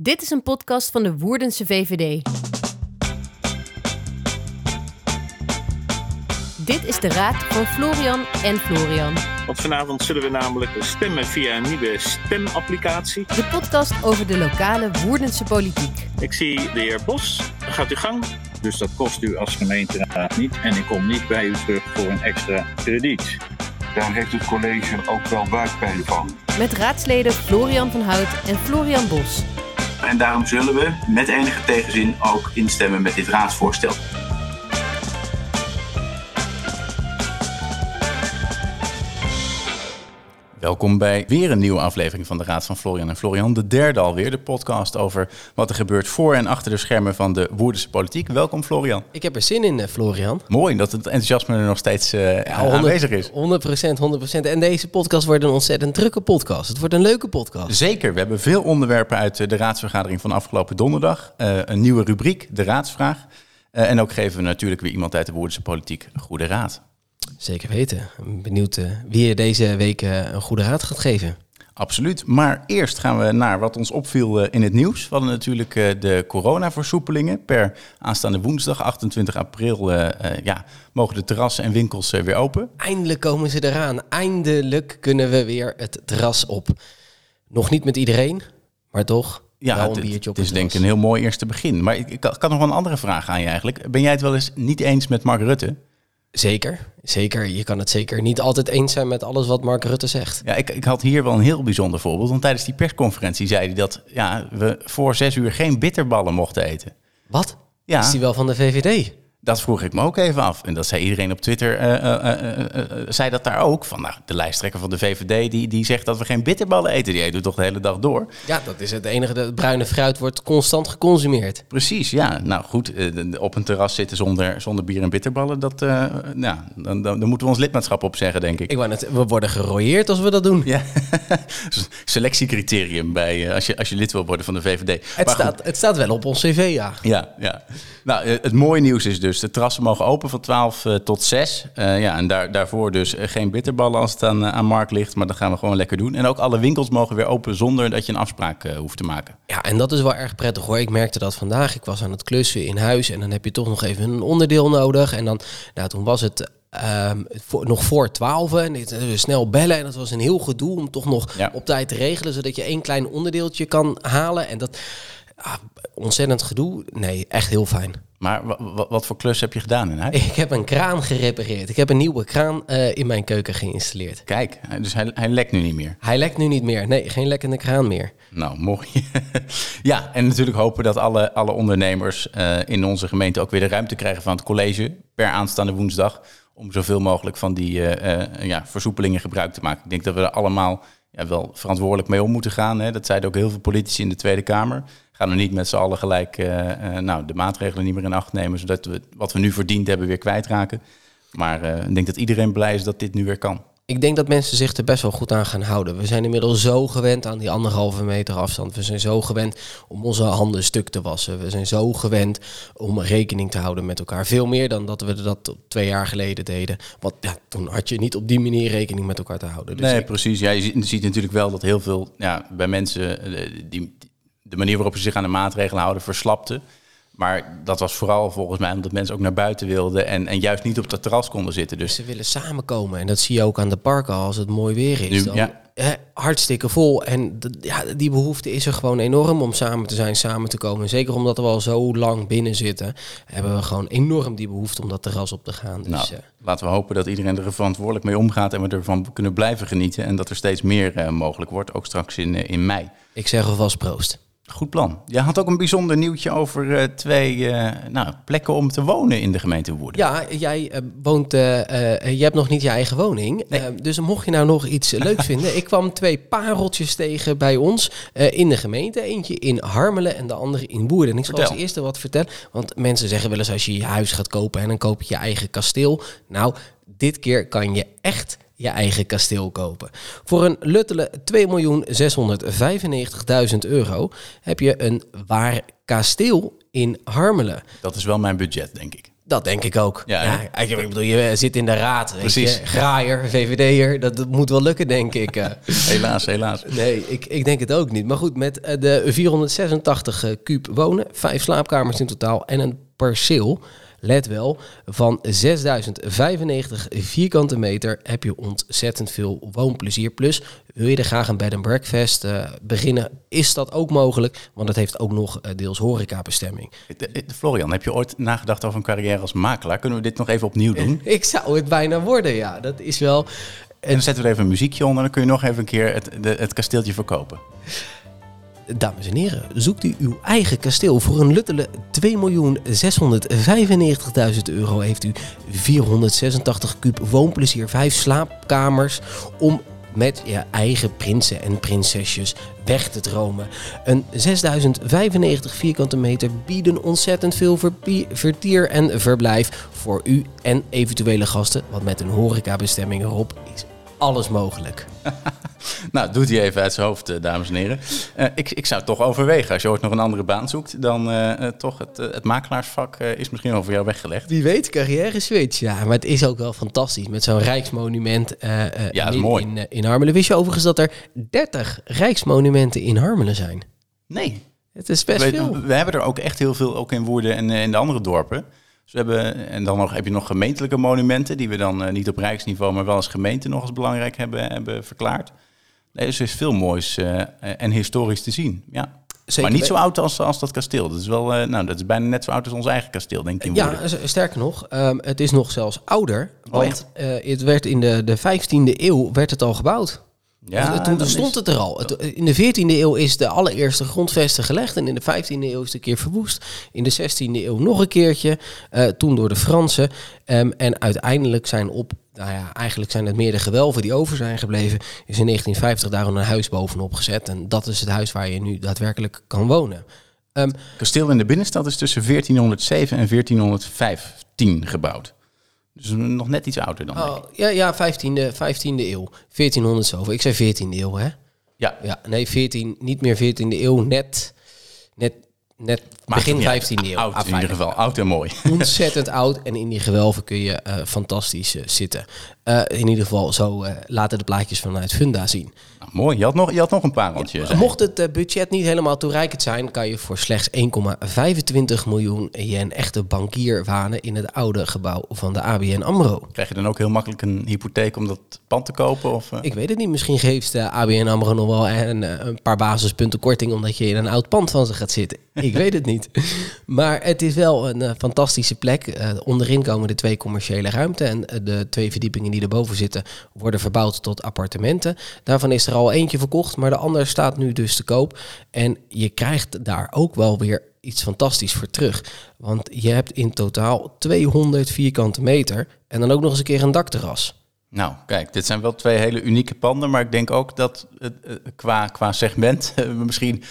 Dit is een podcast van de Woerdense VVD. Dit is de raad van Florian en Florian. Want vanavond zullen we namelijk stemmen via een nieuwe stemapplicatie. De podcast over de lokale Woerdense politiek. Ik zie de heer Bos. Gaat u gang. Dus dat kost u als gemeenteraad niet. En ik kom niet bij u terug voor een extra krediet. Daar heeft het college ook wel buikpijn van. Met raadsleden Florian van Hout en Florian Bos. En daarom zullen we met enige tegenzin ook instemmen met dit raadsvoorstel. Welkom bij weer een nieuwe aflevering van de Raad van Florian en Florian. De derde alweer, de podcast over wat er gebeurt voor en achter de schermen van de Woerdense politiek. Welkom Florian. Ik heb er zin in, eh, Florian. Mooi dat het enthousiasme er nog steeds uh, aanwezig is. 100%, 100%. En deze podcast wordt een ontzettend drukke podcast. Het wordt een leuke podcast. Zeker, we hebben veel onderwerpen uit eh, de raadsvergadering van afgelopen donderdag. Uh, een nieuwe rubriek, de raadsvraag. Uh, en ook geven we natuurlijk weer iemand uit de Woerdense politiek goede raad. Zeker weten. Benieuwd uh, wie je deze week uh, een goede raad gaat geven. Absoluut. Maar eerst gaan we naar wat ons opviel uh, in het nieuws. We hadden natuurlijk de coronaversoepelingen. Per aanstaande woensdag, 28 april, ja, mogen de terrassen en winkels weer open. Eindelijk komen ze eraan. Eindelijk kunnen we weer het terras op. Nog niet met iedereen, maar toch. Ja, een biertje op het is denk ik een heel mooi eerste begin. Maar ik, had nog wel een andere vraag aan je eigenlijk. Ben jij het wel eens niet eens met Mark Rutte? Zeker, zeker. Je kan het zeker niet altijd eens zijn met alles wat Mark Rutte zegt. Ja, ik, ik had hier wel een heel bijzonder voorbeeld. Want tijdens die persconferentie zei hij dat ja, we voor zes uur geen bitterballen mochten eten. Wat? Ja. Is die wel van de VVD? Dat vroeg ik me ook even af. En dat zei iedereen op Twitter, uh, uh, uh, zei dat daar ook. Van nou, de lijsttrekker van de VVD, die, die zegt dat we geen bitterballen eten. Die doet toch de hele dag door. Ja, dat is het enige. De bruine fruit wordt constant geconsumeerd. Precies, ja. Nou goed, op een terras zitten zonder, zonder bier en bitterballen. Dat, nou, dan, dan, dan, moeten we ons lidmaatschap opzeggen, denk ik. ik wou net, we worden gerooieerd als we dat doen. Ja, selectiecriterium bij, als, je, als je lid wil worden van de VVD. Het, staat, het staat wel op ons cv, ja. Ja, ja. Nou, het mooie nieuws is dus, de terrassen mogen open van 12 uh, tot 6. Uh, ja, en daar, daarvoor dus geen bitterballen als het aan, aan markt ligt. Maar dat gaan we gewoon lekker doen. En ook alle winkels mogen weer open zonder dat je een afspraak hoeft te maken. Ja, en dat is wel erg prettig hoor. Ik merkte dat vandaag. Ik was aan het klussen in huis en dan heb je toch nog even een onderdeel nodig. En dan, nou, toen was het Um, voor, nog voor 12 en we snel bellen. En dat was een heel gedoe om toch nog ja. op tijd te regelen, zodat je één klein onderdeeltje kan halen. En dat ah, ontzettend gedoe. Nee, echt heel fijn. Maar wat voor klus heb je gedaan in huis? Ik heb een kraan gerepareerd. Ik heb een nieuwe kraan uh, in mijn keuken geïnstalleerd. Kijk, dus hij, hij lekt nu niet meer? Hij lekt nu niet meer. Nee, geen lekkende kraan meer. Nou, mooi. ja, en natuurlijk hopen dat alle, alle ondernemers uh, in onze gemeente ook weer de ruimte krijgen van het college per aanstaande woensdag. Om zoveel mogelijk van die uh, ja, versoepelingen gebruik te maken. Ik denk dat we er allemaal ja, wel verantwoordelijk mee om moeten gaan. Hè. Dat zeiden ook heel veel politici in de Tweede Kamer gaan we niet met z'n allen gelijk uh, uh, nou, de maatregelen niet meer in acht nemen, zodat we wat we nu verdiend hebben weer kwijtraken. Maar uh, ik denk dat iedereen blij is dat dit nu weer kan. Ik denk dat mensen zich er best wel goed aan gaan houden. We zijn inmiddels zo gewend aan die anderhalve meter afstand. We zijn zo gewend om onze handen stuk te wassen. We zijn zo gewend om rekening te houden met elkaar. Veel meer dan dat we dat twee jaar geleden deden. Want ja, toen had je niet op die manier rekening met elkaar te houden. Dus nee, ik... precies. Ja, je ziet, je ziet, natuurlijk wel dat heel veel ja, bij mensen die, de manier waarop ze zich aan de maatregelen houden verslapte. Maar dat was vooral volgens mij omdat mensen ook naar buiten wilden en, en juist niet op dat terras konden zitten. Dus ze willen samenkomen en dat zie je ook aan de parken als het mooi weer is. Nu, dan, ja. hè, hartstikke vol en ja, die behoefte is er gewoon enorm om samen te zijn, samen te komen. En zeker omdat we al zo lang binnen zitten, hebben we gewoon enorm die behoefte om dat terras op te gaan. Dus, nou, uh, laten we hopen dat iedereen er verantwoordelijk mee omgaat en we ervan kunnen blijven genieten. En dat er steeds meer uh, mogelijk wordt, ook straks in, uh, in mei. Ik zeg alvast proost. Goed plan. Je had ook een bijzonder nieuwtje over uh, twee uh, nou, plekken om te wonen in de gemeente Woerden. Ja, jij uh, woont, je hebt nog niet je eigen woning. Nee. dus mocht je nou nog iets leuks vinden. Ik kwam twee pareltjes tegen bij ons in de gemeente. Eentje in Harmelen en de andere in Woerden. En ik zal Vertel. als eerste wat vertellen. Want mensen zeggen wel eens als je je huis gaat kopen en dan koop je je eigen kasteel. Nou, dit keer kan je echt je eigen kasteel kopen. Voor een luttele 2.695.000 euro heb je een waar kasteel in Harmelen. Dat is wel mijn budget, denk ik. Dat denk ik ook. Ja, ik bedoel, je zit in de raad. weet Precies. je. Graaier, VVD'er, dat, dat moet wel lukken, denk ik. eh. Helaas, helaas. Nee, ik, ik denk het ook niet. Maar goed, met eh, de 486 eh, kuub wonen, vijf slaapkamers in totaal en een perceel, let wel, van 6095 vierkante meter heb je ontzettend veel woonplezier. Plus, wil je er graag een bed and breakfast eh, beginnen, is dat ook mogelijk, want het heeft ook nog eh, deels horecabestemming. De- Florian, heb je ooit nagedacht over een carrière als makelaar? Kunnen we dit nog even opnieuw doen? Ik zou het bijna worden, ja. Dat is wel... En dan zetten we er even een muziekje onder. Dan kun je nog even een keer het, de, het kasteeltje verkopen. Dames en heren, zoekt u uw eigen kasteel voor een luttele 2.695.000 euro heeft u 486 kuub woonplezier, 5 slaapkamers om met je eigen prinsen en prinsesjes weg te dromen. Een 6095 vierkante meter bieden ontzettend veel vertier en verblijf voor u en eventuele gasten, want met een horecabestemming erop is alles mogelijk. Nou, doet hij even uit zijn hoofd, eh, dames en heren. Eh, ik, ik zou het toch overwegen. Als je ooit nog een andere baan zoekt, dan eh, eh, toch het, het makelaarsvak eh, is misschien al voor jou weggelegd. Wie weet, carrière switch. Ja, maar het is ook wel fantastisch met zo'n rijksmonument eh, eh, Ja, dat is in, mooi. In, in Harmelen. Wist je overigens dat er 30 rijksmonumenten in Harmelen zijn? Nee. Het is best we, veel. we hebben er ook echt heel veel, ook in Woerden en in de andere dorpen. Dus we hebben, en dan nog, heb je nog gemeentelijke monumenten, die we dan eh, niet op rijksniveau, maar wel als gemeente nog als belangrijk hebben, hebben verklaard. Nee, dus er is veel moois eh, en historisch te zien. Ja. Zeker maar niet zo oud als, als dat kasteel. Dat is, wel, eh, nou, dat is bijna net zo oud als ons eigen kasteel, denk ik. Ja, sterker nog, ehm, het is nog zelfs ouder. Oh, Want echt? het werd in de, de 15e eeuw werd het al gebouwd. Ja, toen stond is- het er al. In de 14e eeuw is de allereerste grondvesten gelegd. En in de 15e eeuw is het een keer verwoest. In de 16e eeuw nog een keertje. eh, toen door de Fransen. Ehm, en uiteindelijk zijn op... Nou ja, eigenlijk zijn het meer de gewelven die over zijn gebleven. Is in 1950 daar een huis bovenop gezet. En dat is het huis waar je nu daadwerkelijk kan wonen. Ehm, kasteel in de binnenstad is tussen 1407 en 1415 gebouwd. Dus nog net iets ouder dan. oh, ja, ja 15e, 15e eeuw. 1400 zoveel. Ik zei 14e eeuw, hè? Ja, Ja, nee, 14, niet meer 14e eeuw. Net, net, net begin niet uit. 15e eeuw. Oud in ieder geval, oud en mooi. Ontzettend oud. En in die gewelven kun je eh, fantastisch eh, zitten. Eh, in ieder geval, zo eh, laten de plaatjes vanuit Funda zien. Nou, mooi, je had, nog, je had nog een pareltje. zei je. Mocht het eh, budget niet helemaal toereikend zijn, kan je voor slechts 1,25 miljoen je een echte bankier wanen in het oude gebouw van de ABN AMRO. Krijg je dan ook heel makkelijk een hypotheek om dat pand te kopen? Of? Ik weet het niet, misschien geeft de ABN AMRO nog wel een, een paar basispunten korting omdat je in een oud pand van ze gaat zitten. Ik weet het niet. Maar het is wel een fantastische plek. Onderin komen de twee commerciële ruimten en de twee verdiepingen die erboven zitten worden verbouwd tot appartementen. Daarvan is er al eentje verkocht, maar de ander staat nu dus te koop. En je krijgt daar ook wel weer iets fantastisch voor terug. Want je hebt in totaal 200 vierkante meter en dan ook nog eens een keer een dakterras. Nou, kijk, dit zijn wel twee hele unieke panden. Maar ik denk ook dat eh, qua, qua segment misschien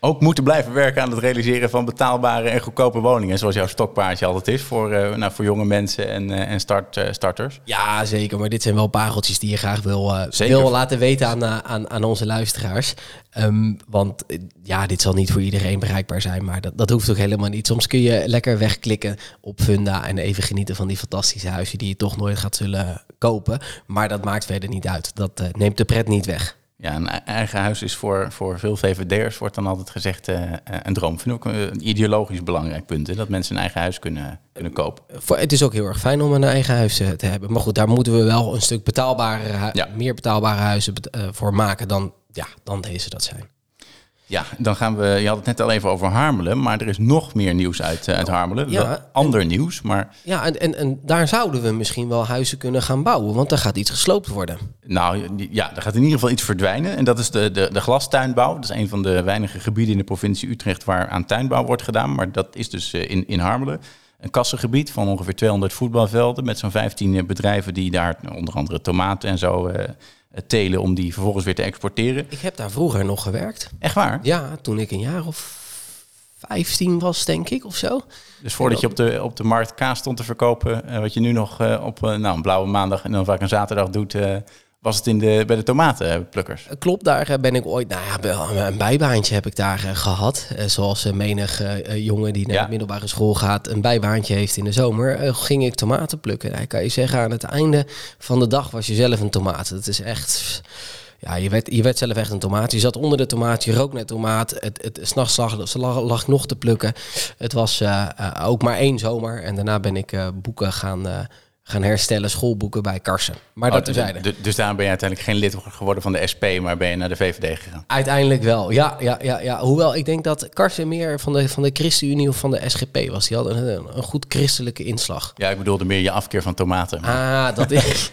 ook moeten blijven werken aan het realiseren van betaalbare en goedkope woningen. Zoals jouw stokpaardje altijd is voor, eh, nou, voor jonge mensen en, eh, en start, eh, starters. Ja, zeker. Maar dit zijn wel pareltjes die je graag wil, wil laten weten aan, aan, aan onze luisteraars. Ehm, want ja, dit zal niet voor iedereen bereikbaar zijn, maar dat, dat hoeft ook helemaal niet. Soms kun je lekker wegklikken op Funda en even genieten van die fantastische huizen die je toch nooit gaat zullen kopen. Maar dat maakt verder niet uit. Dat neemt de pret niet weg. Ja, een e- eigen huis is voor, voor veel VVD'ers, wordt dan altijd gezegd, eh, eh, een droom. Vind ik ook een ideologisch belangrijk punt, hè, dat mensen een eigen huis kunnen, kunnen kopen. Het is ook heel erg fijn om een eigen huis eh, te hebben. Maar goed, daar moeten we wel een stuk betaalbare, Ja. meer betaalbare huizen voor maken dan, ja, dan deze dat zijn. Ja, dan gaan we. Je had het net al even over Harmelen, maar er is nog meer nieuws uit, eh, uit Harmelen. Ja, Wel ander nieuws, maar Ja, en, en, en daar zouden we misschien wel huizen kunnen gaan bouwen, want er gaat iets gesloopt worden. nou ja, er gaat in ieder geval iets verdwijnen. En dat is de, de, de glastuinbouw. Dat is een van de weinige gebieden in de provincie Utrecht waar aan tuinbouw wordt gedaan. Maar dat is dus eh, in, in Harmelen. Een kassengebied van ongeveer 200 voetbalvelden met zo'n 15 bedrijven die daar onder andere tomaten en zo eh, telen om die vervolgens weer te exporteren. Ik heb daar vroeger nog gewerkt. Echt waar? Ja, toen ik een jaar of 15 was, denk ik, of zo. Dus voordat je op de, op de markt kaas stond te verkopen, eh, wat je nu nog eh, op eh, nou, een blauwe maandag en dan vaak een zaterdag doet, eh, was het in de, bij de tomatenplukkers. Klopt, daar eh, ben ik ooit, nou ja, een bijbaantje heb ik daar eh, gehad. Eh, zoals eh, menig eh, jongen die naar Ja. de middelbare school gaat een bijbaantje heeft in de zomer, eh, ging ik tomaten plukken. Nou, kan je zeggen, aan het einde van de dag was je zelf een tomaat. Het is echt, ja, je werd, je werd zelf echt een tomaat. Je zat onder de tomaat, je rook naar tomaat. Het, het, s'nachts lag, lag, lag nog te plukken. Het was eh, eh, ook maar één zomer en daarna ben ik eh, boeken gaan... gaan herstellen, schoolboeken bij Karsen. Maar dat Oh, terzijde. d- Dus daarom ben je uiteindelijk geen lid geworden van de SP, maar ben je naar de VVD gegaan. Uiteindelijk wel, ja, ja, ja, ja. Hoewel ik denk dat Karsen meer van de, van de ChristenUnie of van de SGP was. Die had een, een, goed christelijke inslag. Ja, ik bedoelde meer je afkeer van tomaten. Ah, dat is...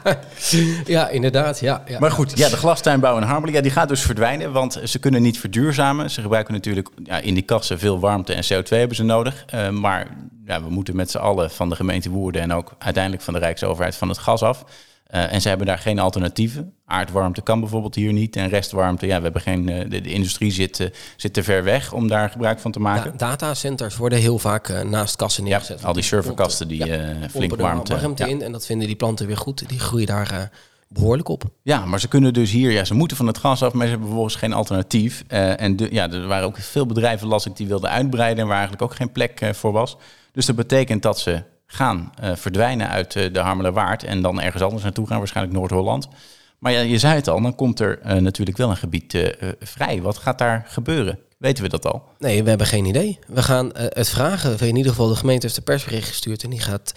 ja, inderdaad, ja. ja. Maar goed, ja, de glastuinbouw in Harmelen, ja, die gaat dus verdwijnen, want ze kunnen niet verduurzamen. Ze gebruiken natuurlijk ja, in die kassen veel warmte en CO2 hebben ze nodig. Eh, maar ja, we moeten met z'n allen van de gemeente Woerden en ook uiteindelijk van de Rijksoverheid van het gas af. Eh, en ze hebben daar geen alternatieven. Aardwarmte kan bijvoorbeeld hier niet. En restwarmte, ja, we hebben geen, eh, de, de industrie zit, eh, zit te ver weg om daar gebruik van te maken. Ja, datacenters worden heel vaak naast kassen Ja, neergezet. al die serverkasten die Ja, flink warmte. warmte in en dat vinden die planten weer goed. Die groeien daar eh, behoorlijk op. Ja, maar ze kunnen dus hier, ja, ze moeten van het gas af, maar ze hebben vervolgens geen alternatief. En de, ja, er waren ook veel bedrijven, las ik, die wilden uitbreiden en waar eigenlijk ook geen plek voor was. Dus dat betekent dat ze gaan eh, verdwijnen uit eh, de Harmelerwaard en dan ergens anders naartoe gaan, waarschijnlijk Noord-Holland. Maar ja, je zei het al, dan komt er eh, natuurlijk wel een gebied vrij. Wat gaat daar gebeuren? Weten we dat al? Nee, we hebben geen idee. We gaan het vragen. In ieder geval, de gemeente heeft een persbericht gestuurd en die gaat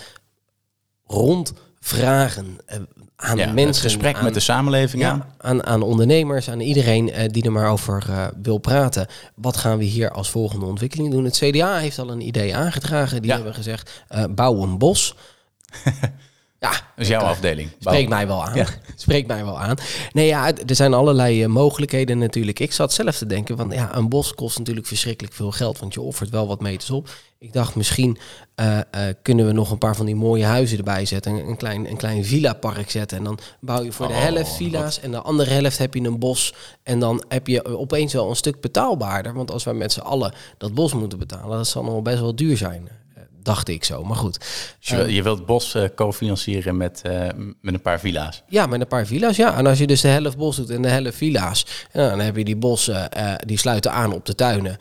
rondvragen eh, aan Ja, mensen. het gesprek aan, met de samenleving aan. ja, aan, aan ondernemers, aan iedereen eh, die er maar over eh, wil praten. Wat gaan we hier als volgende ontwikkeling doen? Het CDA heeft al een idee aangedragen. Die Ja. hebben gezegd, bouw een bos. ja, Dat is jouw afdeling. Spreekt mij wel aan. Ja. Spreekt mij wel aan. Nee, ja, er zijn allerlei eh, mogelijkheden natuurlijk. Ik zat zelf te denken, van ja, een bos kost natuurlijk verschrikkelijk veel geld, want je offert wel wat meters op. Ik dacht, misschien eh, eh, kunnen we nog een paar van die mooie huizen erbij zetten. Een, een klein, een klein villa-park zetten. En dan bouw je voor de Oh, helft villa's en de andere helft heb je een bos. En dan heb je opeens wel een stuk betaalbaarder. Want als wij met z'n allen dat bos moeten betalen, dat zal nog wel best wel duur zijn. Eh, Dacht ik zo, maar goed. Dus je, wil- je wilt bos eh, cofinancieren met, eh, met een paar villa's. Ja, met een paar villa's, ja. En als je dus de helft bos doet en de helft villa's, dan heb je die bossen, eh, die sluiten aan op de tuinen.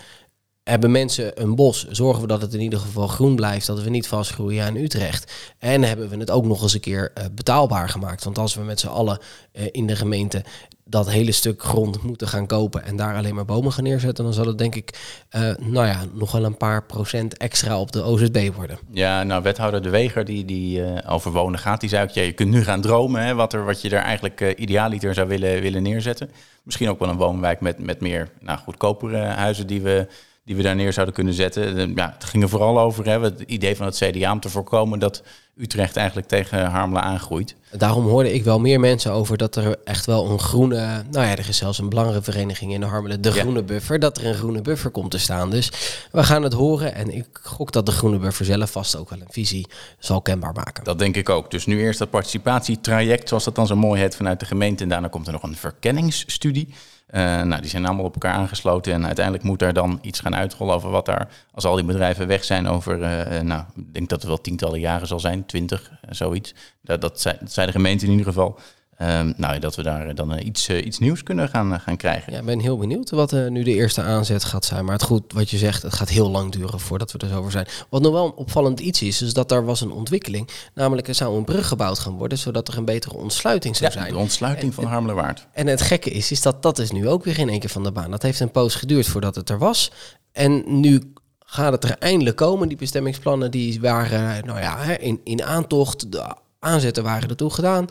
Hebben mensen een bos, zorgen we dat het in ieder geval groen blijft, dat we niet vastgroeien aan Utrecht. En hebben we het ook nog eens een keer eh, betaalbaar gemaakt. Want als we met z'n allen eh, in de gemeente dat hele stuk grond moeten gaan kopen en daar alleen maar bomen gaan neerzetten, dan zal het denk ik, eh, nou ja, nog wel een paar procent extra op de OZB worden. Ja, nou, wethouder De Weger, die, die eh, over wonen gaat, die zei ook... Je kunt nu gaan dromen hè, wat, er, wat je er eigenlijk eh, idealiter zou willen, willen neerzetten. Misschien ook wel een woonwijk met, met meer nou, goedkopere huizen die we, die we daar neer zouden kunnen zetten. Ja, het ging er vooral over, hè, het idee van het CDA om te voorkomen... dat Utrecht eigenlijk tegen Harmelen aangroeit. Daarom hoorde ik wel meer mensen over dat er echt wel een groene... Nou ja, er is zelfs een belangenvereniging in de Harmelen, de Ja. groene buffer. Dat er een groene buffer komt te staan. Dus we gaan het horen. En ik gok dat de groene buffer zelf vast ook wel een visie zal kenbaar maken. Dat denk ik ook. Dus nu eerst dat participatietraject, zoals dat dan zo mooi heet, vanuit de gemeente. En daarna komt er nog een verkenningsstudie. Eh, nou, die zijn allemaal op elkaar aangesloten. En uiteindelijk moet daar dan iets gaan uitrollen over wat daar, als al die bedrijven weg zijn, over, eh, eh, nou, ik denk dat het wel tientallen jaren zal zijn, twintig, eh, zoiets. Dat, dat, zei, dat zei de gemeente in ieder geval. Ehm, nou, dat we daar dan eh, iets, eh, iets nieuws kunnen gaan, eh, gaan krijgen. Ja, ik ben heel benieuwd wat nu de eerste aanzet gaat zijn. Maar het goed wat je zegt, het gaat heel lang duren voordat we er zo over zijn. Wat nog wel een opvallend iets is, is dat daar was een ontwikkeling. Namelijk er zou een brug gebouwd gaan worden, zodat er een betere ontsluiting zou Ja, zijn. de ontsluiting van Harmelerwaard. En het gekke is, is dat dat is nu ook weer in één keer van de baan. Dat heeft een poos geduurd voordat het er was. En nu gaat het er eindelijk komen. Die bestemmingsplannen die waren nou ja, in, in aantocht. De aanzetten waren ertoe gedaan.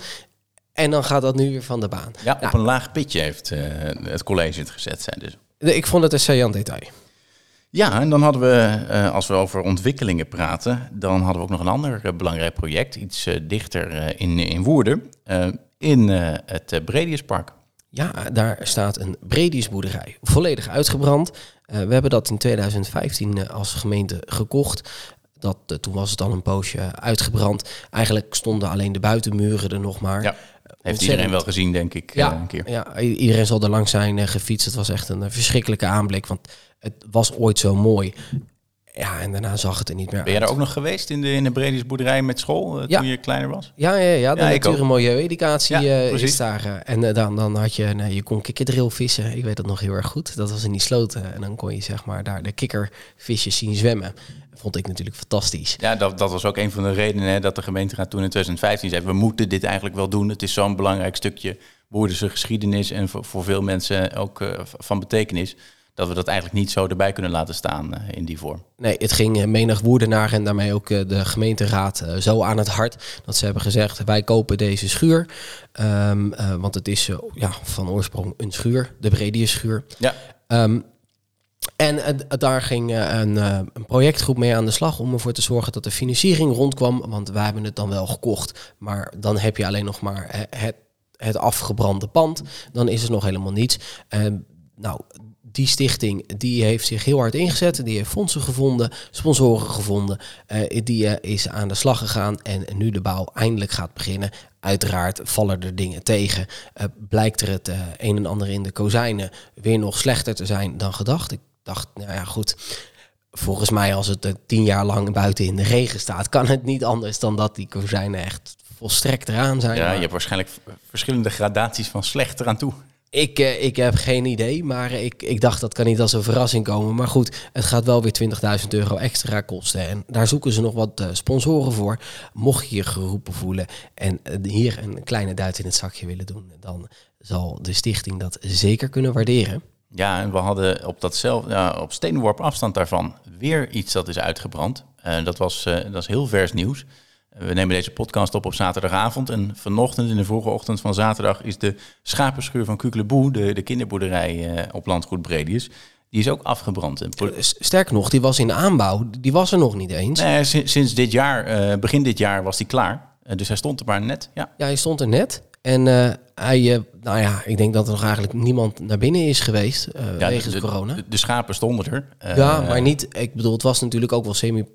En dan gaat dat nu weer van de baan. Ja, op Nou, een laag pitje heeft eh, het college het gezet. Zijn dus. ik vond het een saillant detail. Ja, en dan hadden we, eh, als we over ontwikkelingen praten, dan hadden we ook nog een ander eh, belangrijk project, iets dichter in, in Woerden, in het Brediuspark. Ja, daar staat een Brediusboerderij. Volledig uitgebrand. Eh, we hebben dat in 2015 eh, als gemeente gekocht. Dat, eh, toen was het al een poosje uitgebrand. Eigenlijk stonden alleen de buitenmuren er nog maar. Ja, heeft iedereen wel gezien, denk ik, Ja, een keer. ja, iedereen zal er langs zijn gefietst. Het was echt een verschrikkelijke aanblik, want het was ooit zo mooi. Ja, en daarna zag het er niet meer Ben uit. daar ook nog geweest in de, in de Bredis boerderij met school eh, Ja. toen je kleiner was? Ja, ja, ja, de Ja, natuur- en milieu-educatie Ja, precies. is daar. eh, en dan, dan had je, nou, je kon kikkerdril vissen. Ik weet dat nog heel erg goed. Dat was in die sloten. En dan kon je zeg maar daar de kikkervisjes zien zwemmen. Vond ik natuurlijk fantastisch. Ja, dat, dat was ook een van de redenen hè, dat de gemeenteraad toen in 2015 zei... we moeten dit eigenlijk wel doen. Het is zo'n belangrijk stukje Boerdense geschiedenis... en voor, voor veel mensen ook van betekenis... dat we dat eigenlijk niet zo erbij kunnen laten staan eh, in die vorm. Nee, het ging menig woerdenaar en daarmee ook eh, de gemeenteraad eh, zo aan het hart dat ze hebben gezegd: wij kopen deze schuur. Ehm, eh, want het is ja, van oorsprong een schuur, de Bredius schuur. Ja, Ehm, en daar ging een, een projectgroep mee aan de slag om ervoor te zorgen dat de financiering rondkwam. Want wij hebben het dan wel gekocht, maar dan heb je alleen nog maar het, het afgebrande pand. Dan is er nog helemaal niets. Ehm, nou, die stichting die heeft zich heel hard ingezet. Die heeft fondsen gevonden, sponsoren gevonden. eh, die eh, is aan de slag gegaan en nu de bouw eindelijk gaat beginnen. Uiteraard vallen er dingen tegen. Eh, blijkt er het een en ander in de kozijnen weer nog slechter te zijn dan gedacht. Ik dacht, nou ja, goed. Volgens mij, als het tien jaar lang buiten in de regen staat, kan het niet anders dan dat die kozijnen echt volstrekt eraan zijn. ja Maar je hebt waarschijnlijk verschillende gradaties van slecht eraan toe. Ik, eh, ik heb geen idee, maar ik, ik dacht dat kan niet als een verrassing komen. Maar goed, het gaat wel weer 20.000 euro extra kosten. En daar zoeken ze nog wat eh, sponsoren voor. Mocht je je geroepen voelen en eh, hier een kleine duit in het zakje willen doen, dan zal de stichting dat zeker kunnen waarderen. Ja, en we hadden op datzelfde, op steenworp afstand daarvan weer iets dat is uitgebrand. Eh, dat, was, dat is heel vers nieuws. We nemen deze podcast op op zaterdagavond. En vanochtend, in de vroege ochtend van zaterdag, is de schapenschuur van Kukeleboe, de, de kinderboerderij eh, op landgoed Bredius, die is ook afgebrand. En Sterker nog, die was in aanbouw. Die was er nog niet eens. Nee, sinds, dit jaar, eh, begin dit jaar, was die klaar. Eh, dus hij stond er maar net. Ja. Ja, hij stond er net. En hij, nou ja, ik denk dat er nog eigenlijk niemand naar binnen is geweest Ja, wegens de, corona. De, de schapen stonden er. Ja, maar niet. Ik bedoel, het was natuurlijk ook wel semi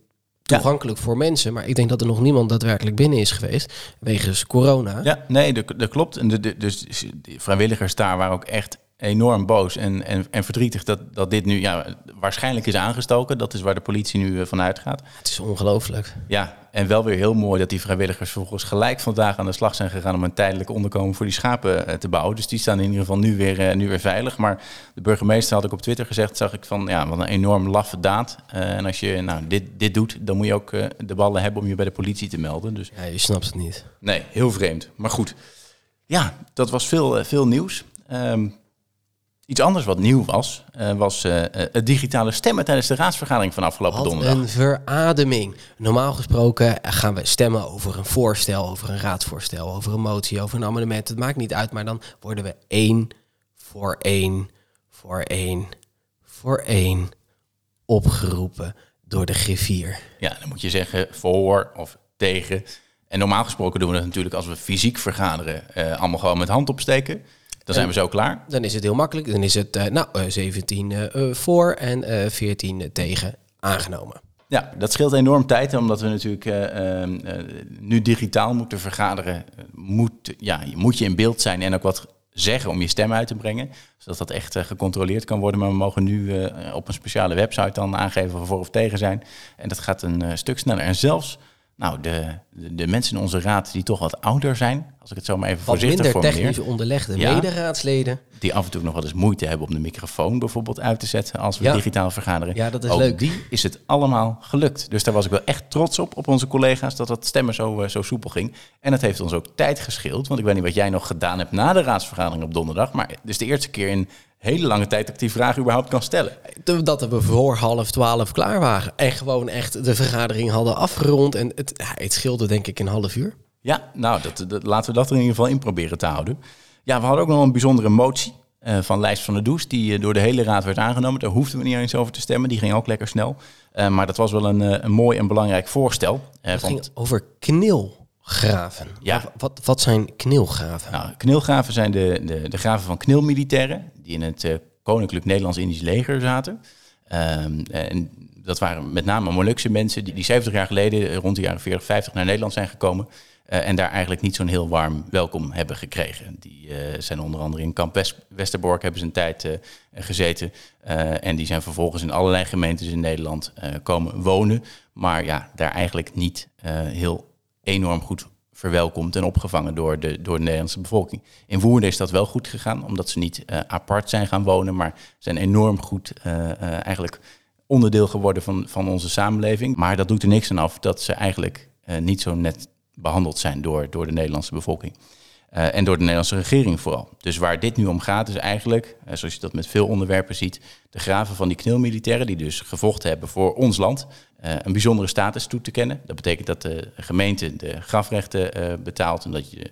toegankelijk voor mensen, maar ik denk dat er nog niemand daadwerkelijk binnen is geweest wegens corona. Ja, nee, dat, dat klopt. En de, de- dus de vrijwilligers daar waren ook echt enorm boos en, en, en verdrietig dat, dat dit nu ja, waarschijnlijk is aangestoken. Dat is waar de politie nu eh, van uitgaat. Het is ongelooflijk. Ja, en wel weer heel mooi dat die vrijwilligers vervolgens gelijk vandaag aan de slag zijn gegaan om een tijdelijk onderkomen voor die schapen eh, te bouwen. Dus die staan in ieder geval nu weer, eh, nu weer veilig. Maar de burgemeester had ik op Twitter gezegd, zag ik van ja, wat een enorm laffe daad. En als je nou, dit, dit doet, dan moet je ook de ballen hebben om je bij de politie te melden. Dus Ja, je snapt het niet. Nee, heel vreemd. Maar goed. Ja, dat was veel, veel nieuws. Ehm, iets anders wat nieuw was, eh, was eh, eh, het digitale stemmen tijdens de raadsvergadering van afgelopen Wat donderdag. een verademing. Normaal gesproken gaan we stemmen over een voorstel, over een raadsvoorstel, over een motie, over een amendement. Het maakt niet uit, maar dan worden we één voor één, voor één, voor één opgeroepen door de griffier. Ja, dan moet je zeggen voor of tegen. En normaal gesproken doen we dat natuurlijk als we fysiek vergaderen, allemaal gewoon met hand opsteken. Dan zijn we zo klaar. Dan is het heel makkelijk. Dan is het eh, nou, eh, 17 eh, eh, voor en eh 14 tegen aangenomen. Ja, dat scheelt enorm tijd, omdat we natuurlijk eh, ehm, eh, nu digitaal moeten vergaderen. Moet, ja, moet je in beeld zijn en ook wat zeggen om je stem uit te brengen. Zodat dat echt gecontroleerd kan worden. Maar we mogen nu op een speciale website dan aangeven of we voor of tegen zijn. En dat gaat een stuk sneller. En zelfs nou, de, de, mensen in onze raad die toch wat ouder zijn, als ik het zo maar even Wat voorzichtig minder formuleer, technisch onderlegde Ja. mederaadsleden. die af en toe nog wel eens moeite hebben om de microfoon bijvoorbeeld uit te zetten als we Ja. digitaal vergaderen. Ja, dat is Ook leuk. die is het allemaal gelukt. Dus daar was ik wel echt trots op, op onze collega's, dat dat stemmen zo, eh, zo soepel ging. En dat heeft ons ook tijd gescheeld, want ik weet niet wat jij nog gedaan hebt na de raadsvergadering op donderdag, maar is de eerste keer in hele lange tijd dat ik die vraag überhaupt kan stellen. Dat we voor half twaalf klaar waren. En gewoon echt de vergadering hadden afgerond. En het, het scheelde denk ik een half uur. Ja, nou, dat, dat- laten we dat er in ieder geval in proberen te houden. Ja, we hadden ook nog een bijzondere motie eh, van Lijst van de Does, die eh, door de hele raad werd aangenomen. Daar hoefden we niet eens over te stemmen, die ging ook lekker snel. Eh, maar dat was wel een, een mooi en belangrijk voorstel. Het want- ging over knilgraven. Ja. Wat, wat, wat zijn knilgraven? Nou, knilgraven zijn de, de, de graven van knilmilitairen die in het eh, Koninklijk Nederlands-Indisch leger zaten. Ehm, en dat waren met name Molukse mensen die, die 70 jaar geleden, rond de jaren 40, 50, naar Nederland zijn gekomen. en daar eigenlijk niet zo'n heel warm welkom hebben gekregen. Die zijn onder andere in Kamp Westerbork hebben ze een tijd gezeten. en die zijn vervolgens in allerlei gemeentes in Nederland komen wonen. Maar ja, daar eigenlijk niet heel enorm goed verwelkomd en opgevangen door de, door de Nederlandse bevolking. In Woerden is dat wel goed gegaan, omdat ze niet uh, apart zijn gaan wonen, maar zijn enorm goed uh, uh, eigenlijk onderdeel geworden van, van onze samenleving. Maar dat doet er niks aan af dat ze eigenlijk niet zo net behandeld zijn door, door de Nederlandse bevolking. En door de Nederlandse regering vooral. Dus waar dit nu om gaat is eigenlijk, zoals je dat met veel onderwerpen ziet, de graven van die knilmilitairen die dus gevochten hebben voor ons land, uh, een bijzondere status toe te kennen. Dat betekent dat de gemeente de grafrechten betaalt en dat je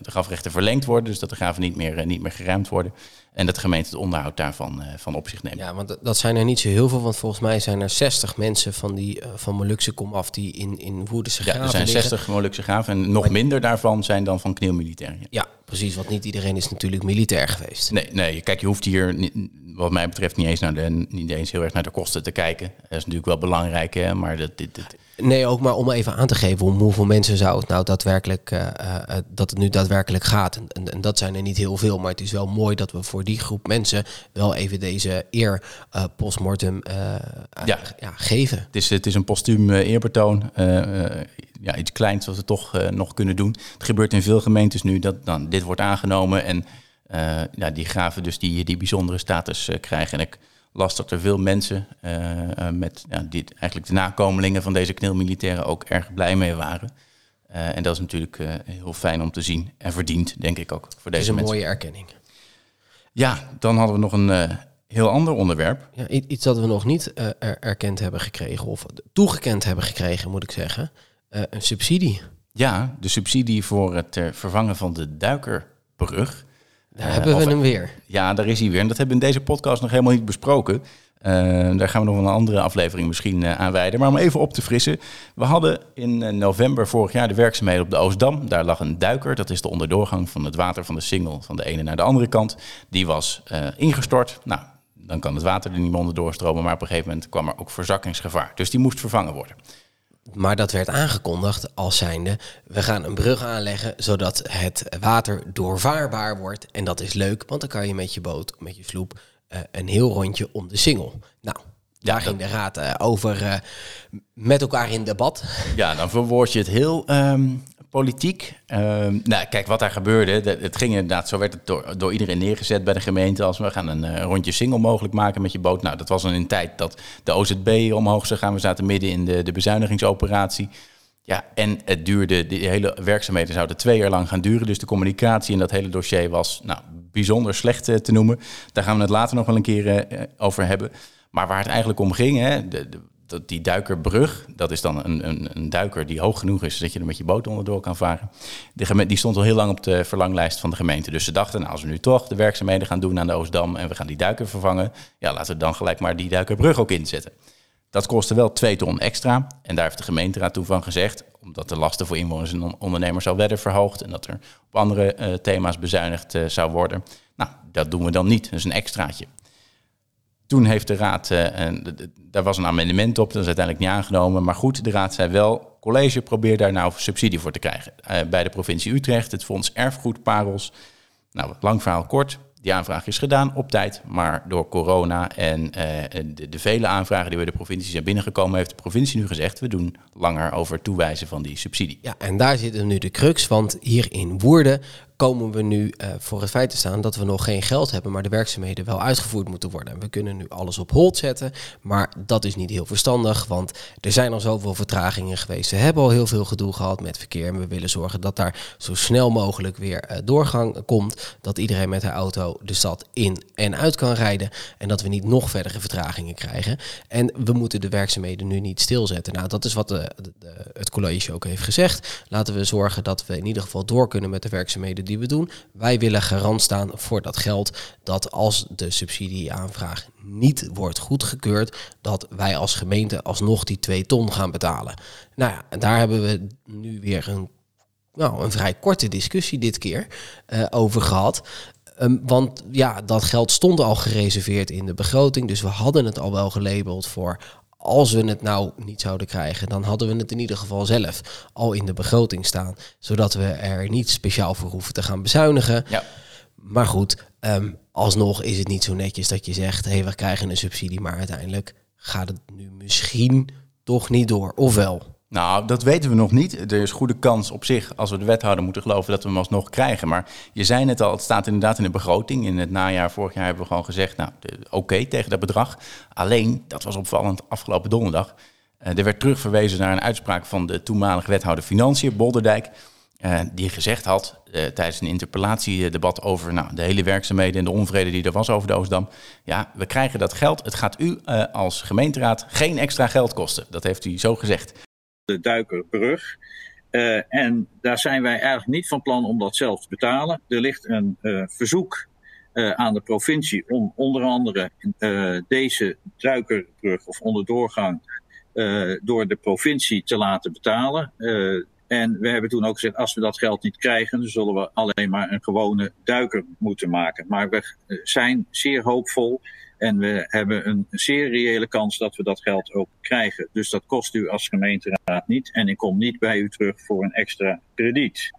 de grafrechten verlengd worden, dus dat de graven niet meer, niet meer geruimd worden. En dat de gemeente het onderhoud daarvan van op zich neemt. Ja, want dat zijn er niet zo heel veel, want volgens mij zijn er 60 mensen van, die, van Molukse komaf die in, in Woerdense graven Ja, er zijn 60 Molukse graven en nog minder daarvan zijn dan van knielmilitairen. Ja. Precies, want niet iedereen is natuurlijk militair geweest. Nee, nee kijk, je hoeft hier niet, wat mij betreft niet eens, naar de, niet eens heel erg naar de kosten te kijken. Dat is natuurlijk wel belangrijk, hè, maar dat, dit, dit. Nee, ook maar om even aan te geven om hoeveel mensen zou het nou daadwerkelijk, uh, uh, dat het nu daadwerkelijk gaat. En, en, en, dat zijn er niet heel veel, maar het is wel mooi dat we voor die groep mensen wel even deze eer uh, postmortem ja. ja. geven. Het is, het is een postuum eerbetoon. Ja, iets kleins wat we toch nog kunnen doen. Het gebeurt in veel gemeentes nu dat dan dit wordt aangenomen en uh, ja, die graven dus die, die bijzondere status uh, krijgen. En ik las dat er veel mensen met ja, die, eigenlijk de nakomelingen van deze knilmilitairen ook erg blij mee waren. en dat is natuurlijk heel fijn om te zien en verdiend, denk ik ook, voor deze mensen. Het is een mooie erkenning. Ja, dan hadden we nog een heel ander onderwerp. Ja, iets dat we nog niet er erkend hebben gekregen, of toegekend hebben gekregen, moet ik zeggen. Een subsidie. Ja, de subsidie voor het vervangen van de duikerbrug. Daar hebben we hem weer. Ja, daar is hij weer. En dat hebben we in deze podcast nog helemaal niet besproken. Uh, daar gaan we nog een andere aflevering misschien uh, aan wijden. Maar om even op te frissen. We hadden in uh, november vorig jaar de werkzaamheden op de Oostdam. Daar lag een duiker. Dat is de onderdoorgang van het water van de Singel van de ene naar de andere kant. Die was ingestort. Nou, dan kan het water er niet meer onder doorstromen. Maar op een gegeven moment kwam er ook verzakkingsgevaar. Dus die moest vervangen worden. Maar dat werd aangekondigd als zijnde, we gaan een brug aanleggen zodat het water doorvaarbaar wordt. En dat is leuk, want dan kan je met je boot, met je sloep, uh, een heel rondje om de singel. Nou, daar ging de raad uh, over uh, met elkaar in debat. Ja, dan verwoord je het heel um, politiek. Uh, nou, kijk, wat daar gebeurde, het ging inderdaad, zo werd het door, iedereen neergezet bij de gemeente. Als we gaan een uh, rondje single mogelijk maken met je boot. Nou, dat was dan in tijd dat de OZB omhoog zou gaan. We zaten midden in de, de bezuinigingsoperatie. Ja, en het duurde, de hele werkzaamheden zouden twee jaar lang gaan duren. Dus de communicatie in dat hele dossier was nou, bijzonder slecht uh, te noemen. Daar gaan we het later nog wel een keer uh, over hebben. Maar waar het eigenlijk om ging, hè, de, dat die duikerbrug, dat is dan een, een, een, duiker die hoog genoeg is, dat je er met je boot onderdoor kan varen. De die stond al heel lang op de verlanglijst van de gemeente. Dus ze dachten, nou, als we nu toch de werkzaamheden gaan doen aan de Oostdam en we gaan die duiker vervangen, ja, laten we dan gelijk maar die duikerbrug ook inzetten. Dat kostte wel twee ton extra. En daar heeft de gemeenteraad toen van gezegd, omdat de lasten voor inwoners en ondernemers al werden verhoogd en dat er op andere uh, thema's bezuinigd uh, zou worden. Nou, dat doen we dan niet. Dat is een extraatje. Toen heeft de raad, en daar was een amendement op, dat is uiteindelijk niet aangenomen. Maar goed, de raad zei wel, college probeer daar nou subsidie voor te krijgen. Uh, bij de provincie Utrecht, het fonds Erfgoed Parels. Nou, lang verhaal kort. Die aanvraag is gedaan op tijd, maar door corona en de, de, vele aanvragen die bij de provincie zijn binnengekomen, heeft de provincie nu gezegd: we doen langer over toewijzen van die subsidie. Ja, en daar zit nu de crux, want hier in Woerden komen we nu uh, voor het feit te staan dat we nog geen geld hebben, maar de werkzaamheden wel uitgevoerd moeten worden. En we kunnen nu alles op hold zetten, maar dat is niet heel verstandig, want er zijn al zoveel vertragingen geweest. We hebben al heel veel gedoe gehad met verkeer en we willen zorgen dat daar zo snel mogelijk weer uh, doorgang komt, dat iedereen met haar auto de stad in en uit kan rijden en dat we niet nog verdere vertragingen krijgen. En we moeten de werkzaamheden nu niet stilzetten. Nou, dat is wat de, de, het college ook heeft gezegd. Laten we zorgen dat we in ieder geval door kunnen met de werkzaamheden die we doen. Wij willen garant staan voor dat geld dat als de subsidieaanvraag niet wordt goedgekeurd, dat wij als gemeente alsnog die twee ton gaan betalen. Nou ja, daar hebben we nu weer een, nou, een vrij korte discussie dit keer uh, over gehad. Um, want ja, dat geld stond al gereserveerd in de begroting. Dus we hadden het al wel gelabeld voor als we het nou niet zouden krijgen, dan hadden we het in ieder geval zelf al in de begroting staan. Zodat we er niet speciaal voor hoeven te gaan bezuinigen. Ja. Maar goed, ehm, alsnog is het niet zo netjes dat je zegt, hé, hey, we krijgen een subsidie, maar uiteindelijk gaat het nu misschien toch niet door. Ofwel? Nou, dat weten we nog niet. Er is goede kans op zich, als we de wethouder moeten geloven, dat we hem alsnog krijgen. Maar je zei net al, het staat inderdaad in de begroting. In het najaar vorig jaar hebben we gewoon gezegd, nou, oké tegen dat bedrag. Alleen, dat was opvallend afgelopen donderdag. Uh, er werd terugverwezen naar een uitspraak van de toenmalige wethouder Financiën, Bolderdijk. Uh, die gezegd had uh, tijdens een interpellatiedebat over nou, de hele werkzaamheden en de onvrede die er was over de Oostdam. Ja, we krijgen dat geld. Het gaat u als gemeenteraad geen extra geld kosten. Dat heeft hij zo gezegd. De Duikerbrug. en daar zijn wij eigenlijk niet van plan om dat zelf te betalen. Er ligt een verzoek aan de provincie om onder andere deze Duikerbrug of onderdoorgang door de provincie te laten betalen. En we hebben toen ook gezegd, als we dat geld niet krijgen, dan zullen we alleen maar een gewone duiker moeten maken. Maar we zijn zeer hoopvol en we hebben een zeer reële kans dat we dat geld ook krijgen. Dus dat kost u als gemeenteraad niet. En ik kom niet bij u terug voor een extra krediet.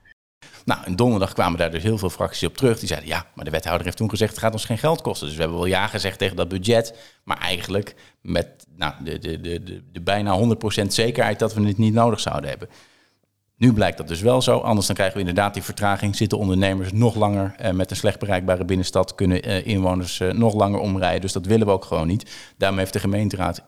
Nou, en donderdag kwamen daar dus heel veel fracties op terug. Die zeiden, ja, maar de wethouder heeft toen gezegd, het gaat ons geen geld kosten. Dus we hebben wel ja gezegd tegen dat budget. Maar eigenlijk met nou, de, de, de, de, de bijna 100% zekerheid dat we het niet nodig zouden hebben. Nu blijkt dat dus wel zo. Anders dan krijgen we inderdaad die vertraging. Zitten ondernemers nog langer eh, met een slecht bereikbare binnenstad. Kunnen eh, inwoners eh, nog langer omrijden. Dus dat willen we ook gewoon niet. Daarom heeft de gemeenteraad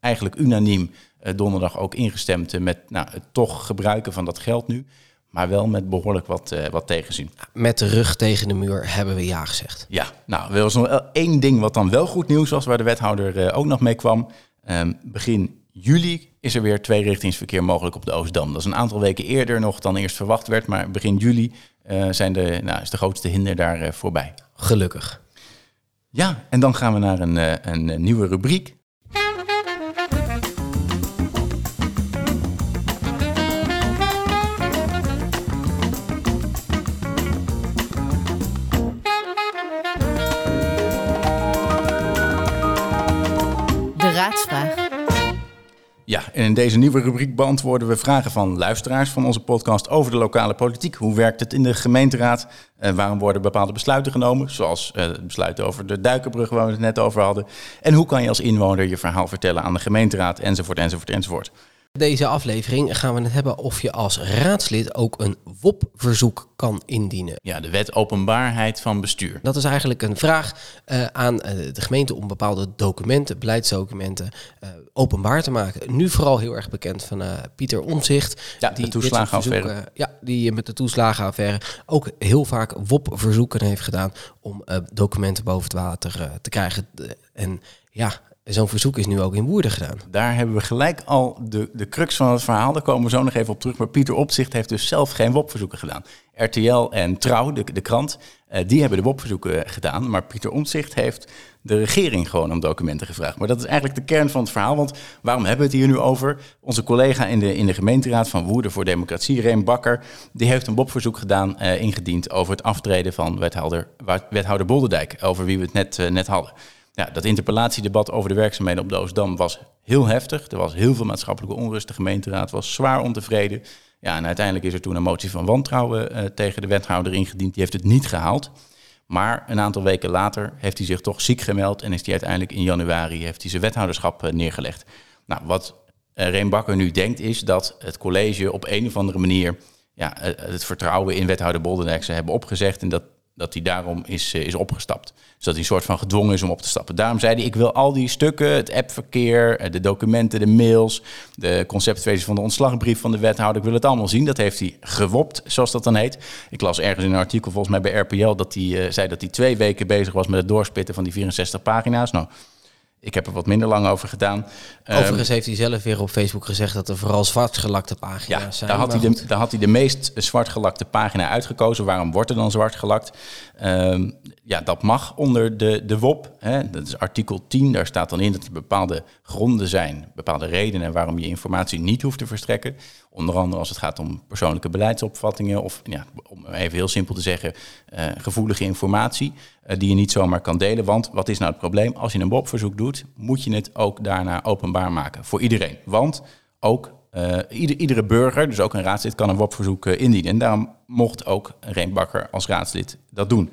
eigenlijk unaniem eh, donderdag ook ingestemd met nou, het toch gebruiken van dat geld nu. Maar wel met behoorlijk wat, uh, wat tegenzin. Met de rug tegen de muur hebben we ja gezegd. Ja, nou, er was nog één ding wat dan wel goed nieuws was, waar de wethouder ook nog mee kwam. Um, begin juli is er weer tweerichtingsverkeer mogelijk op de Oostdam. Dat is een aantal weken eerder nog dan eerst verwacht werd, maar begin juli uh, zijn de, nou, is de grootste hinder daar uh, voorbij. Gelukkig. Ja, en dan gaan we naar een, uh, een nieuwe rubriek. Ja, en in deze nieuwe rubriek beantwoorden we vragen van luisteraars van onze podcast over de lokale politiek. Hoe werkt het in de gemeenteraad? Uh, waarom worden bepaalde besluiten genomen? Zoals uh, het besluit over de Duikenbrug waar we het net over hadden. En hoe kan je als inwoner je verhaal vertellen aan de gemeenteraad? Enzovoort, enzovoort, enzovoort. Deze aflevering gaan we het hebben of je als raadslid ook een WOP-verzoek kan indienen. Ja, de wet openbaarheid van bestuur. Dat is eigenlijk een vraag uh, aan uh, de gemeente om bepaalde documenten, beleidsdocumenten, uh, openbaar te maken. Nu vooral heel erg bekend van Pieter Omzicht. Ja, die de toeslagenaffaire. Ja, die met de toeslagenaffaire ook heel vaak WOP-verzoeken heeft gedaan om documenten boven het water te krijgen. En ja, Zo'n verzoek is nu ook in Woerden gedaan. Daar hebben we gelijk al de, de crux van het verhaal. Daar komen we zo nog even op terug. Maar Pieter Opzicht heeft dus zelf geen WOP-verzoeken gedaan. RTL en Trouw, de, de krant, uh, die hebben de WOP-verzoeken gedaan. Maar Pieter Omtzigt heeft de regering gewoon om documenten gevraagd. Maar dat is eigenlijk de kern van het verhaal. Want waarom hebben we het hier nu over? Onze collega in de, in de gemeenteraad van Woerden voor Democratie, Reem Bakker... die heeft een WOP-verzoek gedaan, uh, ingediend over het aftreden van wethouder, wethouder Bolderdijk. Over wie we het net, uh, net hadden. Ja, dat interpellatiedebat over de werkzaamheden op de Oostdam was heel heftig. Er was heel veel maatschappelijke onrust. De gemeenteraad was zwaar ontevreden. Ja, en uiteindelijk is er toen een motie van wantrouwen uh, tegen de wethouder ingediend. Die heeft het niet gehaald. Maar een aantal weken later heeft hij zich toch ziek gemeld en is hij uiteindelijk in januari heeft hij zijn wethouderschap uh, neergelegd. Nou, wat uh, Bakker nu denkt is dat het college op een of andere manier ja, het vertrouwen in wethouder Boldendijk ze hebben opgezegd en dat dat hij daarom is, is opgestapt. Dus dat hij een soort van gedwongen is om op te stappen. Daarom zei hij, ik wil al die stukken, het appverkeer, de documenten, de mails, de conceptversie van de ontslagbrief van de wethouder, ik wil het allemaal zien. Dat heeft hij gewopt, zoals dat dan heet. Ik las ergens in een artikel, volgens mij bij RPL, dat hij uh, zei dat hij twee weken bezig was met het doorspitten van die 64 pagina's. Nou, ik heb er wat minder lang over gedaan. Overigens um, heeft hij zelf weer op Facebook gezegd dat er vooral zwartgelakte pagina's ja, zijn. Daar had, hij de, daar had hij de meest zwartgelakte pagina uitgekozen. Waarom wordt er dan zwart gelakt? Um, ja, dat mag onder de, de WOP. Hè. Dat is artikel 10. Daar staat dan in dat er bepaalde gronden zijn, bepaalde redenen waarom je informatie niet hoeft te verstrekken. Onder andere als het gaat om persoonlijke beleidsopvattingen of, ja, om even heel simpel te zeggen, uh, gevoelige informatie uh, die je niet zomaar kan delen. Want wat is nou het probleem? Als je een WOP-verzoek doet, moet je het ook daarna openbaar maken voor iedereen. Want ook ieder, iedere burger, dus ook een raadslid, kan een WOP-verzoek indienen. En daarom mocht ook Reem Bakker als raadslid dat doen.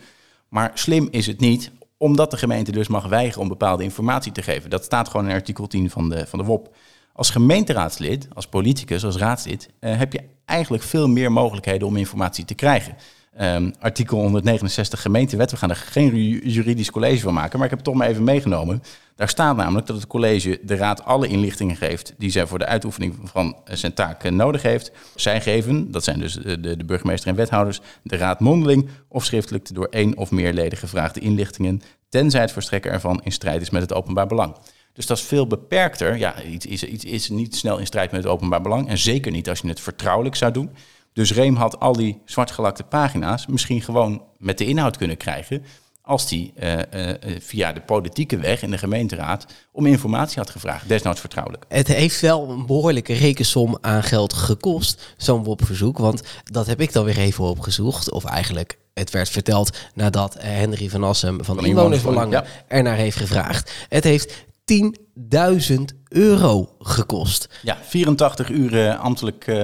Maar slim is het niet, omdat de gemeente dus mag weigeren om bepaalde informatie te geven. Dat staat gewoon in artikel 10 van de, van de WOP. Als gemeenteraadslid, als politicus, als raadslid, uh, heb je eigenlijk veel meer mogelijkheden om informatie te krijgen. Um, artikel 169 gemeentewet. We gaan er geen juridisch college van maken, maar ik heb het toch maar even meegenomen. Daar staat namelijk dat het college de raad alle inlichtingen geeft die zij voor de uitoefening van zijn taak nodig heeft. Zij geven, dat zijn dus de, de burgemeester en wethouders, de raad mondeling of schriftelijk door één of meer leden gevraagde inlichtingen, tenzij het verstrekken ervan in strijd is met het openbaar belang. Dus dat is veel beperkter. Ja, iets is, iets is niet snel in strijd met het openbaar belang. En zeker niet als je het vertrouwelijk zou doen. Dus Reem had al die zwartgelakte pagina's misschien gewoon met de inhoud kunnen krijgen. Als hij uh, uh, via de politieke weg in de gemeenteraad om informatie had gevraagd, desnoods vertrouwelijk. Het heeft wel een behoorlijke rekensom aan geld gekost, zo'n WOP-verzoek. Want dat heb ik dan weer even opgezocht. Of eigenlijk, het werd verteld nadat Henry van Assem van, van Inwonersbelangen ja. ernaar heeft gevraagd. Het heeft 10.000 euro gekost. Ja, 84 uur ambtelijk uh,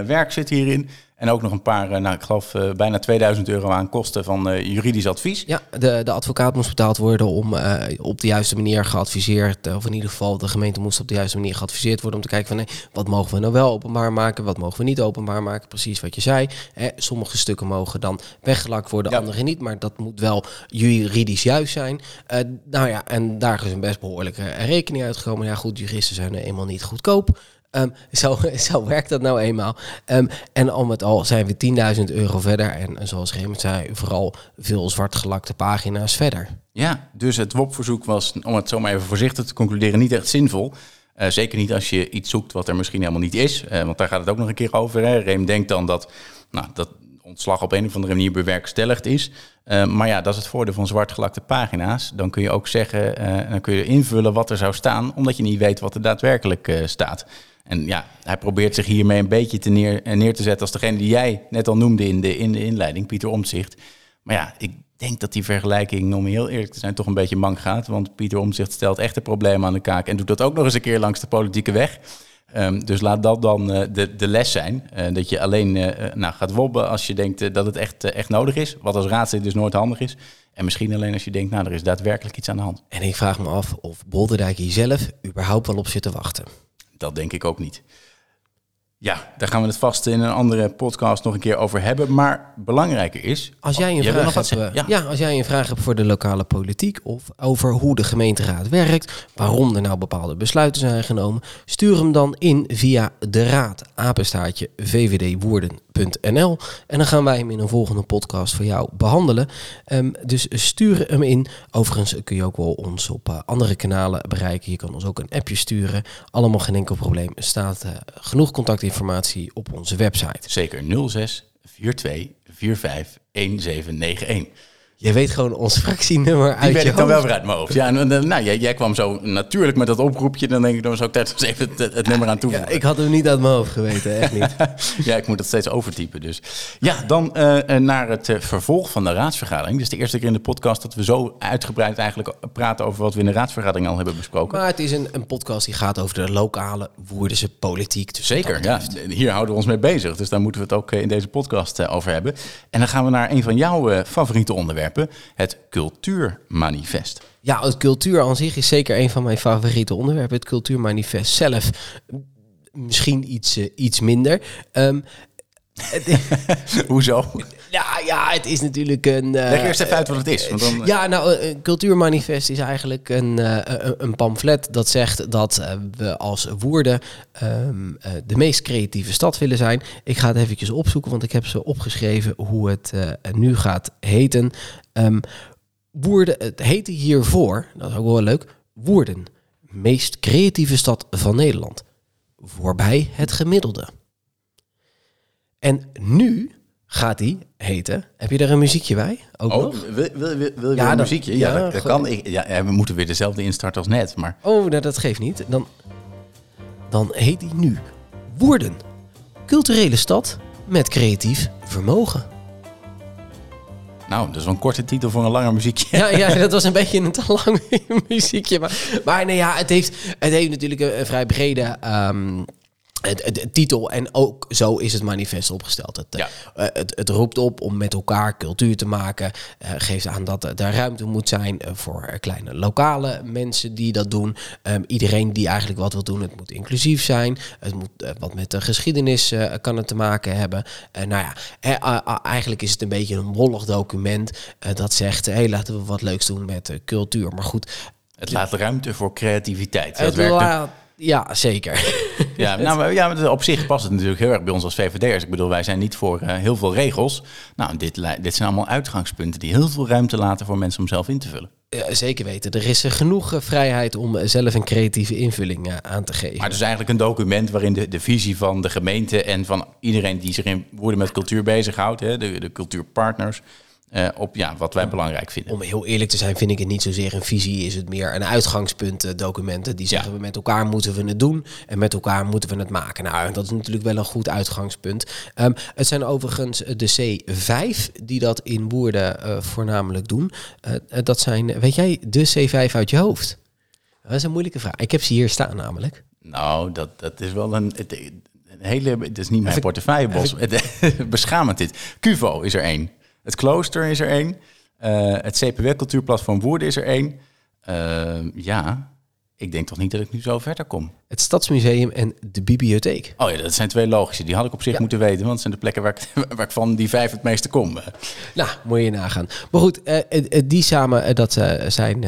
werk zit hierin. En ook nog een paar, nou, ik geloof uh, bijna 2000 euro aan kosten van uh, juridisch advies. Ja, de, de advocaat moest betaald worden om uh, op de juiste manier geadviseerd, of in ieder geval de gemeente moest op de juiste manier geadviseerd worden om te kijken van nee, wat mogen we nou wel openbaar maken, wat mogen we niet openbaar maken. Precies wat je zei. Hè, sommige stukken mogen dan weggelakt worden, ja. andere niet, maar dat moet wel juridisch juist zijn. nou ja, en daar is een best behoorlijke rekening uitgekomen. Ja goed, juristen zijn er eenmaal niet goedkoop. Um, zo, zo werkt dat nou eenmaal. Um, en al met al zijn we 10.000 euro verder. En, zoals Raymond zei, vooral veel zwartgelakte pagina's verder. Ja, dus het WOP-verzoek was, om het zo maar even voorzichtig te concluderen, niet echt zinvol. Uh, zeker niet als je iets zoekt wat er misschien helemaal niet is. Uh, want daar gaat het ook nog een keer over. Hè. Reem denkt dan dat, nou, dat ontslag op een of andere manier bewerkstelligd is. Uh, maar ja, dat is het voordeel van zwartgelakte pagina's. Dan kun je ook zeggen, dan kun je invullen wat er zou staan, omdat je niet weet wat er daadwerkelijk staat. En ja, hij probeert zich hiermee een beetje te neer, neer te zetten als degene die jij net al noemde in de, in de inleiding, Pieter Omtzigt. Maar ja, ik denk dat die vergelijking, om heel eerlijk te zijn, toch een beetje mank gaat. Want Pieter Omtzigt stelt echt een probleem aan de kaak en doet dat ook nog eens een keer langs de politieke weg. Um, dus laat dat dan uh, de, de les zijn. Uh, dat je alleen uh, nou, gaat wobben als je denkt dat het echt, echt nodig is. Wat als raadslid dus nooit handig is. En misschien alleen als je denkt, nou, er is daadwerkelijk iets aan de hand. En ik vraag me af of Bolderdijk hier zelf überhaupt wel op zit te wachten. Dat denk ik ook niet. Ja, daar gaan we het vast in een andere podcast nog een keer over hebben. Maar belangrijker is. Als jij een, vraag hebt, ja. Eh, ja. als jij een vraag hebt voor de lokale politiek of over hoe de gemeenteraad werkt, waarom er nou bepaalde besluiten zijn genomen, stuur hem dan in via de raad apenstaartje en dan gaan wij hem in een volgende podcast voor jou behandelen. Um, dus stuur hem in. Overigens kun je ook wel ons op uh, andere kanalen bereiken. Je kan ons ook een appje sturen. Allemaal geen enkel probleem. Er staat uh, genoeg contactinformatie op onze website. Zeker 06 42 45 1791. Je weet gewoon ons fractienummer uit Die weet je ik dan wel weer uit mijn hoofd. Ja, en, nou, jij, jij, kwam zo natuurlijk met dat oproepje. Dan denk ik, dan ook tijd om even het, het, nummer aan toevoegen. Ja, ik had hem niet uit mijn hoofd geweten, echt niet. ja, ik moet dat steeds overtypen. Dus ja, dan uh, naar het uh, vervolg van de raadsvergadering. Dit is de eerste keer in de podcast dat we zo uitgebreid eigenlijk praten over wat we in de raadsvergadering al hebben besproken. Maar het is een, een podcast die gaat over de lokale Woerdense politiek. Dus Zeker, ja. Hier houden we ons mee bezig. Dus daar moeten we het ook in deze podcast uh, over hebben. En dan gaan we naar een van jouw favoriete onderwerpen het cultuurmanifest. Ja, het cultuur aan zich is zeker een van mijn favoriete onderwerpen. Het cultuurmanifest zelf misschien iets, uh, iets minder. Um, Hoezo? Ja, ja, het is natuurlijk een... Uh, Leg eerst even uit wat het is. Want dan, ja, nou, een cultuurmanifest is eigenlijk een, uh, een pamflet dat zegt dat we als Woerden um, de meest creatieve stad willen zijn. Ik ga het eventjes opzoeken, want ik heb ze opgeschreven hoe het nu gaat heten. Um, Woerden, het heette hiervoor, dat is ook wel leuk, Woerden, meest creatieve stad van Nederland. Voorbij het gemiddelde. En nu gaat die heten. Heb je er een muziekje bij? Ook oh, nog? Wil, wil, wil, wil je ja, een muziekje? Ja, ja dat, dat kan. Ik, ja, we moeten weer dezelfde instart als net. Maar... Oh, nou, dat geeft niet. Dan, dan heet die nu Woerden. Culturele stad met creatief vermogen. Nou, dat is wel een korte titel voor een langer muziekje. Ja, ja, dat was een beetje een te lang muziekje. Maar, maar nee, ja, het heeft, het heeft natuurlijk een, een vrij brede ehm, het, titel. En ook zo is het manifest opgesteld. Het, Ja. eh, het, het roept op om met elkaar cultuur te maken. eh, geeft aan dat er daar ruimte moet zijn eh, voor eh, kleine lokale mensen die dat doen. Ehm, iedereen die eigenlijk wat wil doen. Het moet inclusief zijn. Het moet eh, wat met de geschiedenis eh, kan het te maken hebben. Eh, nou ja, eh, eigenlijk is het een beetje een wollig document eh, dat zegt: hé, hey, laten we wat leuks doen met eh, cultuur. Maar goed, Het laat ruimte voor creativiteit. Dat het werkt laat- ja, zeker. Ja, nou, ja, op zich past het natuurlijk heel erg bij ons als VVD'ers. Ik bedoel, wij zijn niet voor eh, heel veel regels. Nou, dit, dit zijn allemaal uitgangspunten die heel veel ruimte laten voor mensen om zelf in te vullen. Ja, zeker weten. Er is eh, genoeg eh, vrijheid om zelf een creatieve invulling aan te geven. Maar het is eigenlijk een document waarin de, de visie van de gemeente en van iedereen die zich in woorden met cultuur bezighoudt, hè, de, de cultuurpartners, eh, op ja, wat wij belangrijk vinden. Om heel eerlijk te zijn, vind ik het niet zozeer een visie, is het meer een uitgangspunt eh, documenten die zeggen we met elkaar moeten we het doen en met elkaar moeten we het maken. Nou, dat is natuurlijk wel een goed uitgangspunt. Ehm, het zijn overigens eh, de C5 die dat in woorden eh, voornamelijk doen. Dat zijn, weet jij, de C5 uit je hoofd? Dat is een moeilijke vraag. Ik heb ze hier staan namelijk. Nou, dat, dat is wel een, het- een hele. Het is niet mijn portefeuillebos. Beschamend dit. Cuvo is er één. Het Klooster is er één. Eh, het CPW-cultuurplatform Woerden is er één. Eh, ja, ik denk toch niet dat ik nu zo verder kom. Het Stadsmuseum en de bibliotheek. Oh ja, dat zijn twee logische. Die had ik op zich Ja. moeten weten, want het zijn de plekken waar ik, waar ik van die vijf het meeste kom. Nou, moet je nagaan. Maar goed, eh, eh, eh, die samen, dat zijn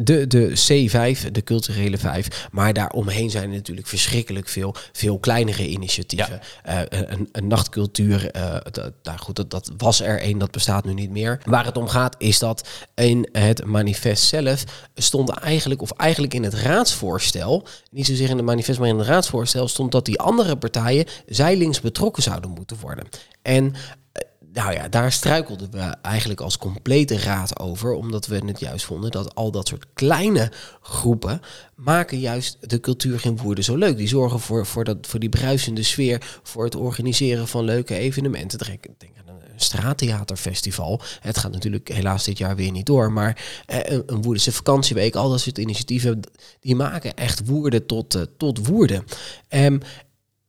de, de C5, de culturele vijf. Maar daaromheen zijn er natuurlijk verschrikkelijk veel, veel kleinere initiatieven. Een, een nachtcultuur, dat, nou goed, dat, dat was er één, dat bestaat nu niet meer. Waar het om gaat is dat in het manifest zelf stond eigenlijk, of eigenlijk in het raadsvoorstel, niet zozeer in het manifest, maar in het raadsvoorstel stond dat die andere partijen zijlings betrokken zouden moeten worden. En eh, nou ja, daar struikelden we eigenlijk als complete raad over, omdat we het juist vonden dat al dat soort kleine groepen maken juist de cultuur in Woerden zo leuk. Die zorgen voor, voor, dat, voor die bruisende sfeer, voor het organiseren van leuke evenementen. Denk, straattheaterfestival. Het gaat natuurlijk helaas dit jaar weer niet door, maar eh, een, een Woerdense vakantieweek, al dat soort initiatieven, die maken echt Woerden tot, eh, tot Woerden. Ehm,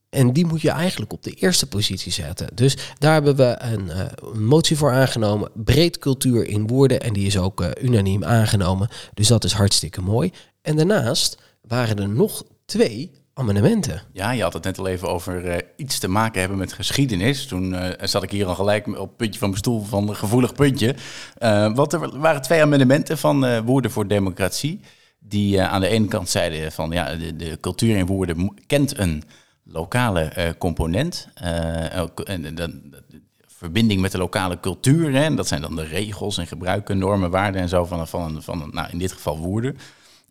en die moet je eigenlijk op de eerste positie zetten. Dus daar hebben we een, eh, motie voor aangenomen. Breed cultuur in woorden. En die is ook unaniem aangenomen. Dus dat is hartstikke mooi. En daarnaast waren er nog twee amendementen. Ja, je had het net al even over eh, iets te maken hebben met geschiedenis. Toen eh, zat ik hier al gelijk op het puntje van mijn stoel van een gevoelig puntje. Eh want er waren twee amendementen van Woerden voor Democratie. Die aan de ene kant zeiden van ja, de, de cultuur in Woerden mo- kent een lokale component. En dan- verbinding met de lokale cultuur. Hè, en dat zijn dan de regels en gebruiken, normen, waarden en zo van, van, van nou, in dit geval Woerden.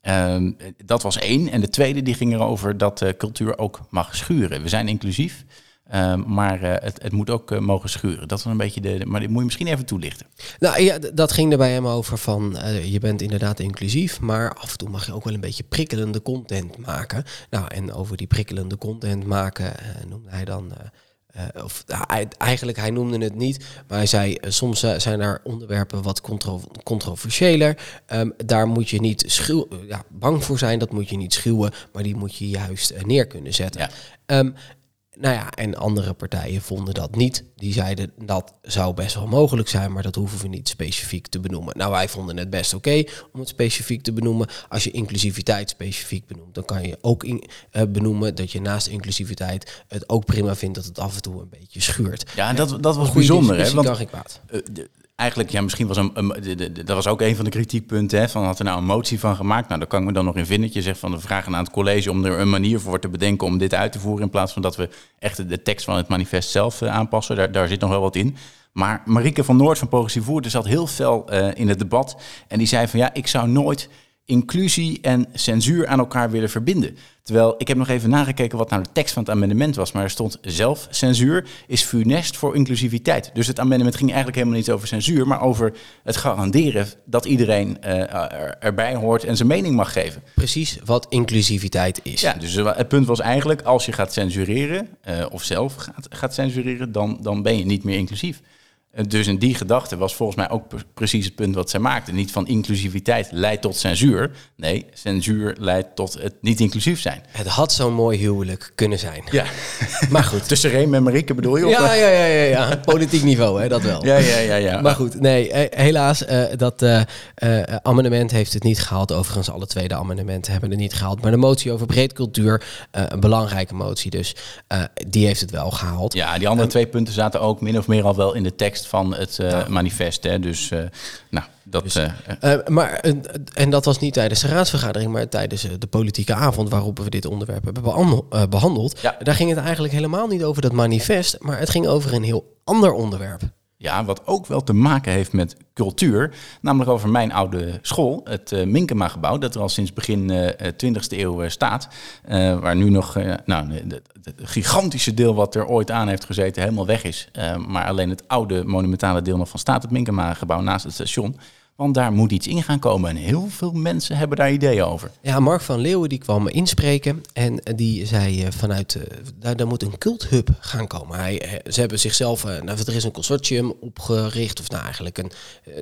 Ehm, dat was één. En de tweede die ging erover dat eh, cultuur ook mag schuren. We zijn inclusief, ehm, maar eh, het, het moet ook eh, mogen schuren. Dat was een beetje de. Maar dit moet je misschien even toelichten. Nou ja, dat ging er bij hem over van je bent inderdaad inclusief, maar af en toe mag je ook wel een beetje prikkelende content maken. Nou, en over die prikkelende content maken noemde hij dan. Eh, of nou, hij- eigenlijk, hij noemde het niet, maar hij zei eh, soms eh, zijn er onderwerpen wat contro controversiëler. Ehm, daar moet je niet schuw, ja, bang voor zijn, dat moet je niet schuwen, maar die moet je juist neer kunnen zetten. Ja. Ehm, nou ja, en andere partijen vonden dat niet. Die zeiden dat zou best wel mogelijk zijn, maar dat hoeven we niet specifiek te benoemen. Nou, wij vonden het best oké om het specifiek te benoemen. Als je inclusiviteit specifiek benoemt, dan kan je ook in, eh, benoemen dat je naast inclusiviteit het ook prima vindt dat het af en toe een beetje schuurt. Ja, en dat, dat was Goeie bijzonder. Hè? Want kan geen kwaad. De- eigenlijk, ja, misschien was een, de- de- de- dat was ook een van de kritiekpunten. Hè, van had er nou een motie van gemaakt? Nou, daar kan ik me dan nog in vinden. Je zegt van we vragen aan het college om er een manier voor te bedenken om dit uit te voeren. In plaats van dat we echt de- de tekst van het manifest zelf eh, aanpassen. Daar, daar zit nog wel wat in. Maar Marieke van Noord van Progressief Woerden zat heel fel eh, in het debat. En die zei van ja, ik zou nooit inclusie en censuur aan elkaar willen verbinden. Terwijl ik heb nog even nagekeken wat nou de tekst van het amendement was. Maar er stond zelf censuur is funest voor inclusiviteit. Dus het amendement ging eigenlijk helemaal niet over censuur, maar over het garanderen dat iedereen eh, er- erbij hoort en zijn mening mag geven. Precies wat inclusiviteit is. Ja, dus eh, het punt was eigenlijk, als je gaat censureren, eh, of zelf gaat, gaat censureren, dan, dan ben je niet meer inclusief. Dus in die gedachte was volgens mij ook pre- precies het punt wat zij maakte. Niet van inclusiviteit leidt tot censuur. Nee, censuur leidt tot het niet inclusief zijn. Het had zo'n mooi huwelijk kunnen zijn. Ja. Maar goed. Tussen Reem en Marieke bedoel je? of- Ja, ja, ja, ja, ja. Politiek niveau, hè, dat wel. ja, ja, ja, ja. Maar goed, nee, eh, helaas, eh, dat eh, amendement heeft het niet gehaald. Overigens, alle tweede amendementen hebben het niet gehaald. Maar de motie over breedcultuur, een belangrijke motie dus, die heeft het wel gehaald. Ja, die andere twee punten zaten ook min of meer al wel in de tekst van het eh, manifest. Hè. Dus, eh, nou, dat... eh, eh, maar, en dat was niet tijdens de raadsvergadering, maar tijdens de politieke avond waarop we dit onderwerp hebben behandel- eh, behandeld. Ja. Daar ging het eigenlijk helemaal niet over dat manifest, maar het ging over een heel ander onderwerp. Ja, wat ook wel te maken heeft met cultuur. Namelijk over mijn oude school, het eh Minkema-gebouw. Dat er al sinds begin eh 20e eeuw eh, staat. Eh, waar nu nog nou, het gigantische deel wat er ooit aan heeft gezeten helemaal weg is. Maar alleen het oude monumentale deel nog van staat. Het Minkema-gebouw naast het station. Want daar moet iets in gaan komen. En heel veel mensen hebben daar ideeën over. Ja, Mark van Leeuwen die kwam inspreken en die zei eh, vanuit, eh, daar, daar moet een culthub gaan komen. Hij, eh, ze hebben zichzelf, nou, er is een consortium opgericht, of nou eigenlijk een,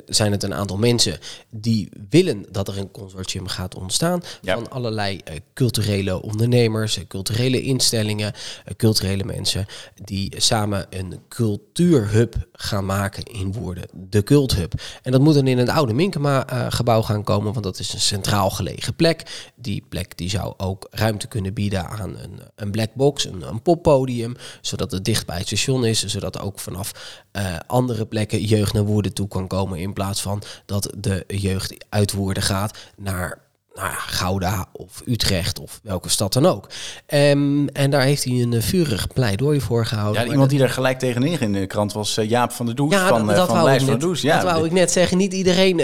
zijn het een aantal mensen die willen dat er een consortium gaat ontstaan Ja. van allerlei culturele ondernemers, culturele instellingen, culturele mensen die samen een cultuurhub gaan maken in woorden, de culthub. En dat moet dan in het oude Minkema-gebouw gaan komen, want dat is een centraal gelegen plek. Die plek die zou ook ruimte kunnen bieden aan een, een black box, een, poppodium, zodat het dicht bij het station is, zodat ook vanaf eh, andere plekken jeugd naar Woerden toe kan komen, in plaats van dat de jeugd uit Woerden gaat naar nou ja, Gouda of Utrecht of welke stad dan ook. Ehm, en daar heeft hij een eh, vurig pleidooi voor gehouden. Ja, iemand die daar gelijk tegenin ging in de krant was eh, Jaap van der Does ja, van, dat, eh, dat van wou, ik Lijst van net, der Does. Ja, dat wou ik net zeggen. Niet iedereen,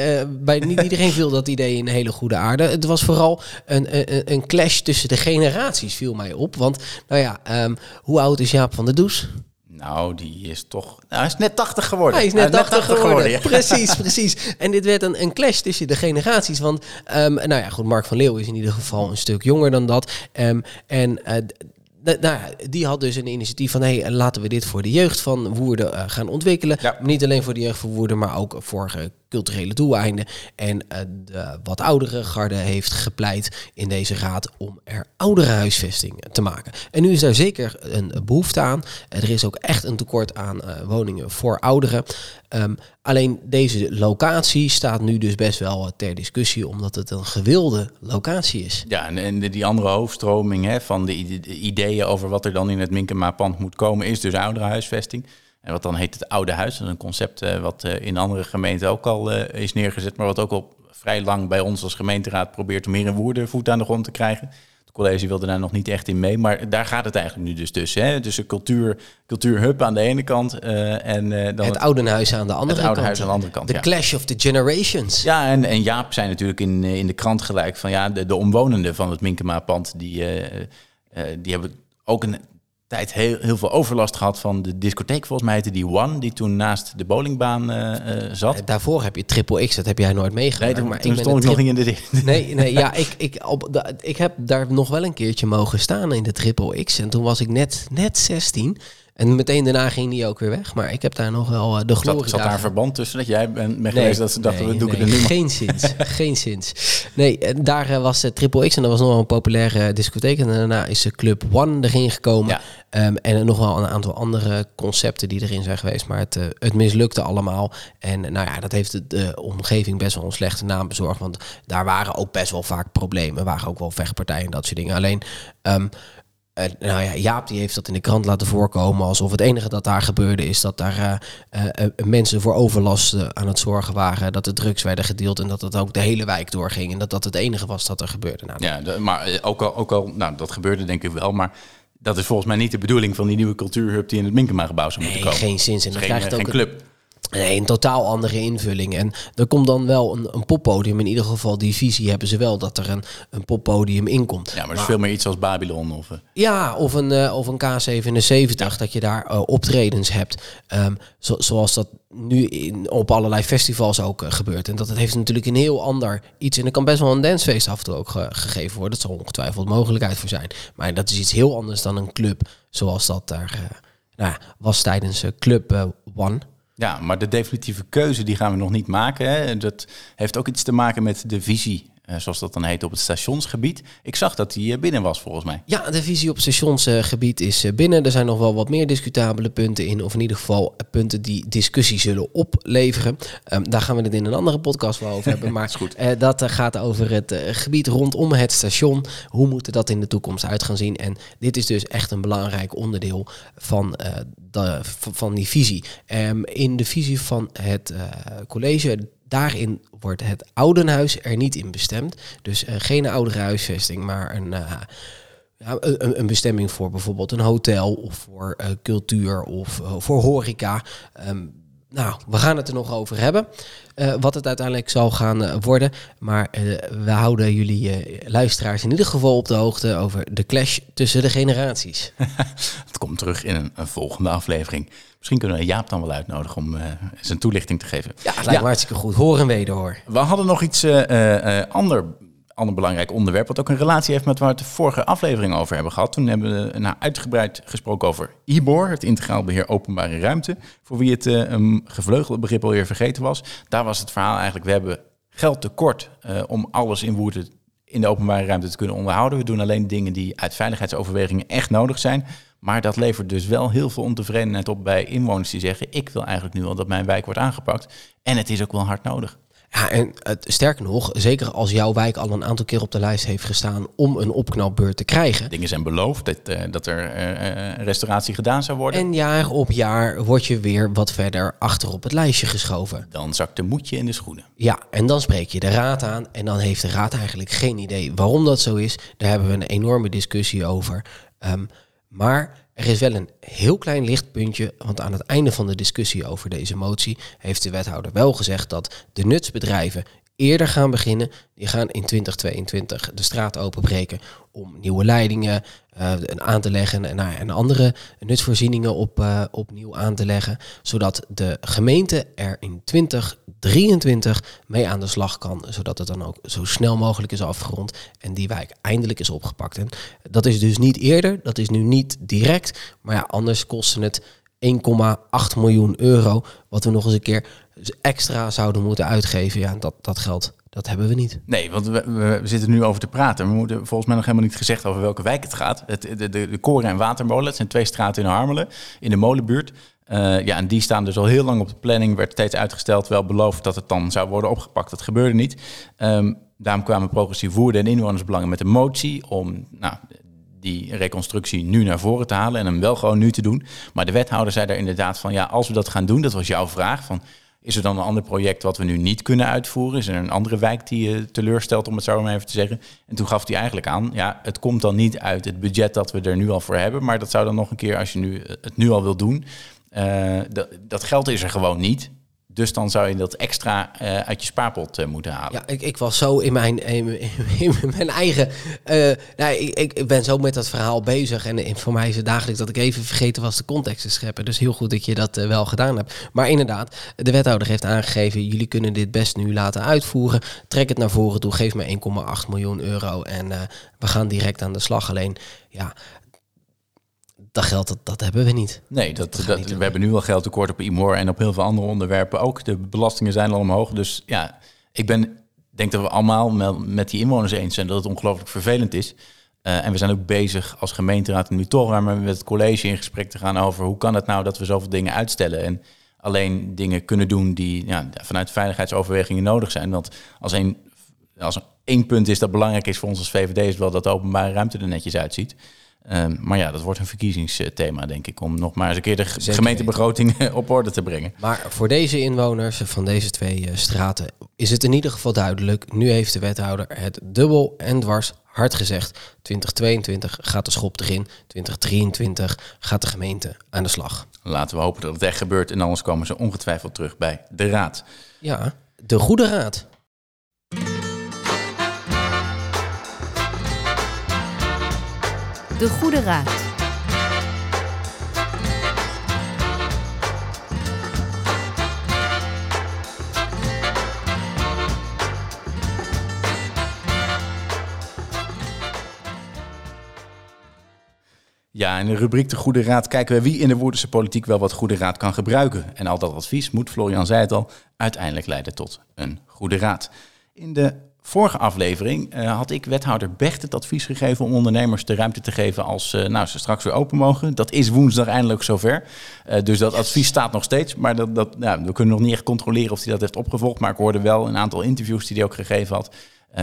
bij niet iedereen viel dat idee in hele goede aarde. Het was vooral een, een, een clash tussen de generaties, viel mij op. Want, nou ja, ehm, hoe oud is Jaap van der Does? Nou, die is toch... Nou, hij is net 80 geworden. Hij is net 80 geworden. ja. Precies, precies. En dit werd een, een clash tussen de generaties. Want, ehm, nou ja, goed, Mark van Leeuw is in ieder geval een stuk jonger dan dat. Ehm, en eh, nou die had dus een initiatief van... hey, laten we dit voor de jeugd van Woerden eh, gaan ontwikkelen. Ja. Niet alleen voor de jeugd van Woerden, maar ook voor eh, culturele doeleinden. En eh, de wat oudere garde heeft gepleit in deze raad... om er oudere huisvesting te maken. En nu is daar zeker een behoefte aan. Er is ook echt een tekort aan eh, woningen voor ouderen. Ehm, alleen deze locatie staat nu dus best wel eh, ter discussie... omdat het een gewilde locatie is. Ja, en, die andere hoofdstroming hè, van de, ide- de ideeën over wat er dan in het Minkema-pand moet komen, is dus ouderenhuisvesting. En wat dan heet het oude huis. Dat is een concept eh, wat eh, in andere gemeenten ook al eh, is neergezet, maar wat ook al vrij lang bij ons als gemeenteraad probeert om hier in Woerden voet aan de grond te krijgen. Het college wilde daar nog niet echt in mee, maar daar gaat het eigenlijk nu dus tussen. Hè? Tussen cultuur, cultuurhub aan de ene kant eh, en eh, dan het oudenhuis aan de andere het oude kant. huis aan de andere kant. De ja. clash of the generations. Ja, en, en Jaap zei natuurlijk in, in de krant gelijk van ja, de, de omwonenden van het Minkema-pand, die, die hebben ook een tijd heel, heel veel overlast gehad van de discotheek, volgens mij heette die One, die toen naast de bowlingbaan eh, eh, zat. Eh, Daarvoor heb je Triple X, dat heb jij nooit Nee, meegemaakt. toen, maar toen ben stond ik nog niet in de... Nee, nee ja, ik, ik, op, de, ik heb daar nog wel een keertje mogen staan in de Triple X. En toen was ik net, net 16. En meteen daarna ging die ook weer weg. Maar ik heb daar nog wel eh, de glorie Zat, zat daar een verband tussen dat jij bent Nee, geweest dat ze dachten, nee, we doen nee, het er nu. Geen zins, geen zins. Nee, daar eh, was de Triple X en dat was nog wel een populaire discotheek. En daarna is de Club One erin gekomen. Ja. Ehm, en nog wel een aantal andere concepten die erin zijn geweest. Maar het, eh, het mislukte allemaal. En eh, nou ja, dat heeft de, de omgeving best wel een slechte naam bezorgd. Want daar waren ook best wel vaak problemen. Er waren ook wel vechtpartijen en dat soort dingen. Alleen... ehm, eh, nou ja, Jaap die heeft dat in de krant laten voorkomen alsof het enige dat daar gebeurde is dat daar eh, eh, eh, mensen voor overlast eh, aan het zorgen waren, dat de drugs werden gedeeld en dat het ook de hele wijk doorging en dat dat het enige was dat er gebeurde. Nou, Ja, de- maar eh, ook al, ook al, nou dat gebeurde denk ik wel, maar dat is volgens mij niet de bedoeling van die nieuwe cultuurhub die in het Minkema-gebouw zou moeten nee, komen. geen zin. En dan geen, krijgt geen ook club. Nee, een totaal andere invulling. En er komt dan wel een, een poppodium. In ieder geval, die visie hebben ze wel dat er een, een poppodium in komt. Ja, maar het is veel meer iets als Babylon of... eh, Ja, of een, eh, of een K77, dat je daar eh, optredens hebt. Ehm, zo- zoals dat nu in, op allerlei festivals ook gebeurt. En dat het heeft natuurlijk een heel ander iets. En er kan best wel een dancefeest af en toe ook ge- gegeven worden. Dat zal ongetwijfeld mogelijkheid voor zijn. Maar dat is iets heel anders dan een club zoals dat daar nou was tijdens Club One. Ja, maar de definitieve keuze die gaan we nog niet maken. Hè. Dat heeft ook iets te maken met de visie zoals dat dan heet, op het stationsgebied. Ik zag dat die eh, binnen was, volgens mij. Ja, de visie op stationsgebied is eh, binnen. Er zijn nog wel wat meer discutabele punten in, of in ieder geval punten die discussie zullen opleveren. Ehm, daar gaan we het in een andere podcast wel over hebben. Maar goed. dat gaat over het gebied rondom het station. Hoe moet dat in de toekomst uit gaan zien? En dit is dus echt een belangrijk onderdeel van, de, van die visie. Um, in de visie van het college daarin wordt het oudenhuis er niet in bestemd. Dus uh, geen oudere huisvesting, maar een, uh, ja, een, een, bestemming voor bijvoorbeeld een hotel of voor uh, cultuur of voor horeca. Um, nou, we gaan het er nog over hebben. Uh, wat het uiteindelijk zal gaan uh, worden. Maar uh, we houden jullie luisteraars in ieder geval op de hoogte over de clash tussen de generaties. het komt terug in een, een, volgende aflevering. Misschien kunnen we Jaap dan wel uitnodigen om zijn toelichting te geven. Ja, het lijkt me hartstikke goed. Hoor en wederhoor. We hadden nog iets ander ander belangrijk onderwerp, wat ook een relatie heeft met waar we het de vorige aflevering over hebben gehad. Toen hebben we nou, uitgebreid gesproken over IBOR, het Integraal Beheer Openbare Ruimte. Voor wie het uh, een gevleugelde begrip alweer vergeten was. Daar was het verhaal eigenlijk, we hebben geld tekort uh, om alles in Woerden in de openbare ruimte te kunnen onderhouden. We doen alleen dingen die uit veiligheidsoverwegingen echt nodig zijn. Maar dat levert dus wel heel veel ontevredenheid op bij inwoners die zeggen: Ik wil eigenlijk nu al dat mijn wijk wordt aangepakt. En het is ook wel hard nodig. Ja, en het, sterker nog, zeker als jouw wijk al een aantal keer op de lijst heeft gestaan om een opknapbeurt te krijgen. Dingen zijn beloofd dat, uh, dat er uh, restauratie gedaan zou worden. En jaar op jaar word je weer wat verder achter op het lijstje geschoven. Dan zakt de moedje in de schoenen. Ja, en dan spreek je de raad aan en dan heeft de raad eigenlijk geen idee waarom dat zo is. Daar hebben we een enorme discussie over. Um, maar er is wel een heel klein lichtpuntje, want aan het einde van de discussie over deze motie heeft de wethouder wel gezegd dat de nutsbedrijven eerder gaan beginnen. Die gaan in 2022 de straat openbreken om nieuwe leidingen uh, aan te leggen en, uh, en andere nutsvoorzieningen op, uh, opnieuw aan te leggen. Zodat de gemeente er in 2023 mee aan de slag kan. Zodat het dan ook zo snel mogelijk is afgerond en die wijk eindelijk is opgepakt. En dat is dus niet eerder, dat is nu niet direct. Maar ja, anders kostte het 1,8 miljoen euro. Wat we nog eens een keer extra zouden moeten uitgeven. Ja, dat, dat geld, dat hebben we niet. Nee, want we, we, zitten nu over te praten. We moeten volgens mij nog helemaal niet gezegd over welke wijk het gaat. Het, de, de, de Koren en Watermolen, het zijn twee straten in Harmelen, in de molenbuurt. Uh, ja, en die staan dus al heel lang op de planning, werd steeds uitgesteld, wel beloofd dat het dan zou worden opgepakt. Dat gebeurde niet. Um, daarom kwamen progressief voerden en inwonersbelangen met een motie om nou, die reconstructie nu naar voren te halen en hem wel gewoon nu te doen. Maar de wethouder zei daar inderdaad van, ja, als we dat gaan doen, dat was jouw vraag, van is er dan een ander project wat we nu niet kunnen uitvoeren? Is er een andere wijk die je teleurstelt, om het zo maar even te zeggen? En toen gaf hij eigenlijk aan, ja, het komt dan niet uit het budget dat we er nu al voor hebben, maar dat zou dan nog een keer, als je nu het nu al wil doen, uh, dat, dat geld is er gewoon niet. Dus dan zou je dat extra uh, uit je spaarpot uh, moeten halen. Ja, ik, ik was zo in mijn, in, mijn eigen. Uh, nou, ik, ik ben zo met dat verhaal bezig. En, en voor mij is het dagelijks dat ik even vergeten was de context te scheppen. Dus heel goed dat je dat wel gedaan hebt. Maar inderdaad, de wethouder heeft aangegeven: jullie kunnen dit best nu laten uitvoeren. Trek het naar voren toe, geef me 1,8 miljoen euro. En we gaan direct aan de slag. Alleen ja, dat geld, dat, dat hebben we niet. Nee, dat, dat, we hebben nu al geld tekort op IMOR en op heel veel andere onderwerpen ook. De belastingen zijn al omhoog. Dus ja, ik ben, denk dat we allemaal met, die inwoners eens zijn dat het ongelooflijk vervelend is. Uh, en we zijn ook bezig als gemeenteraad nu toch met het college in gesprek te gaan over hoe kan het nou dat we zoveel dingen uitstellen. En alleen dingen kunnen doen die ja, vanuit veiligheidsoverwegingen nodig zijn. Want als een, als één punt is dat belangrijk is voor ons als VVD, is wel dat de openbare ruimte er netjes uitziet. Um, maar ja, dat wordt een verkiezingsthema, denk ik, om nog maar eens een keer de gemeentebegroting op orde te brengen. Maar voor deze inwoners van deze twee uh, straten is het in ieder geval duidelijk. Nu heeft de wethouder het dubbel en dwars hard gezegd. 2022 gaat de schop erin, 2023 gaat de gemeente aan de slag. Laten we hopen dat het echt gebeurt en anders komen ze ongetwijfeld terug bij de raad. Ja, de goede raad. De Goede Raad. Ja, in de rubriek De Goede Raad kijken we wie in de Woerdense politiek wel wat goede raad kan gebruiken. En al dat advies moet, Florian zei het al, uiteindelijk leiden tot een goede raad. In de vorige aflevering uh, had ik wethouder Becht het advies gegeven om ondernemers de ruimte te geven als uh, nou, ze straks weer open mogen. Dat is woensdag eindelijk zover. Uh, dus dat advies staat nog steeds. Maar dat, dat, nou, we kunnen nog niet echt controleren of hij dat heeft opgevolgd. Maar ik hoorde wel een aantal interviews die hij ook gegeven had.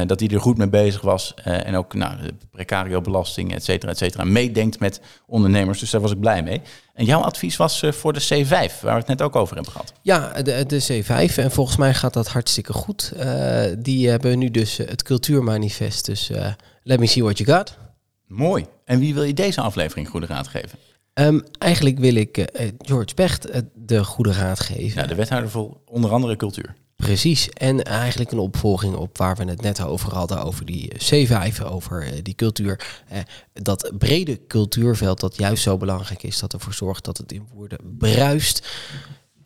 Dat hij er goed mee bezig was. en ook nou, de precario belasting, et cetera, et cetera. Meedenkt met ondernemers. Dus daar was ik blij mee. En jouw advies was uh, voor de C5, waar we het net ook over hebben gehad. Ja, de, de C5. En volgens mij gaat dat hartstikke goed. Uh, die hebben nu dus het cultuurmanifest. Dus uh, let me see what you got. Mooi. En wie wil je deze aflevering goede raad geven? Um, eigenlijk wil ik George Becht de goede raad geven. Ja, de wethouder voor onder andere cultuur. Precies, en eigenlijk een opvolging op waar we het net over hadden, over die C5, over die cultuur. dat brede cultuurveld dat juist zo belangrijk is, dat ervoor zorgt dat het in woorden bruist.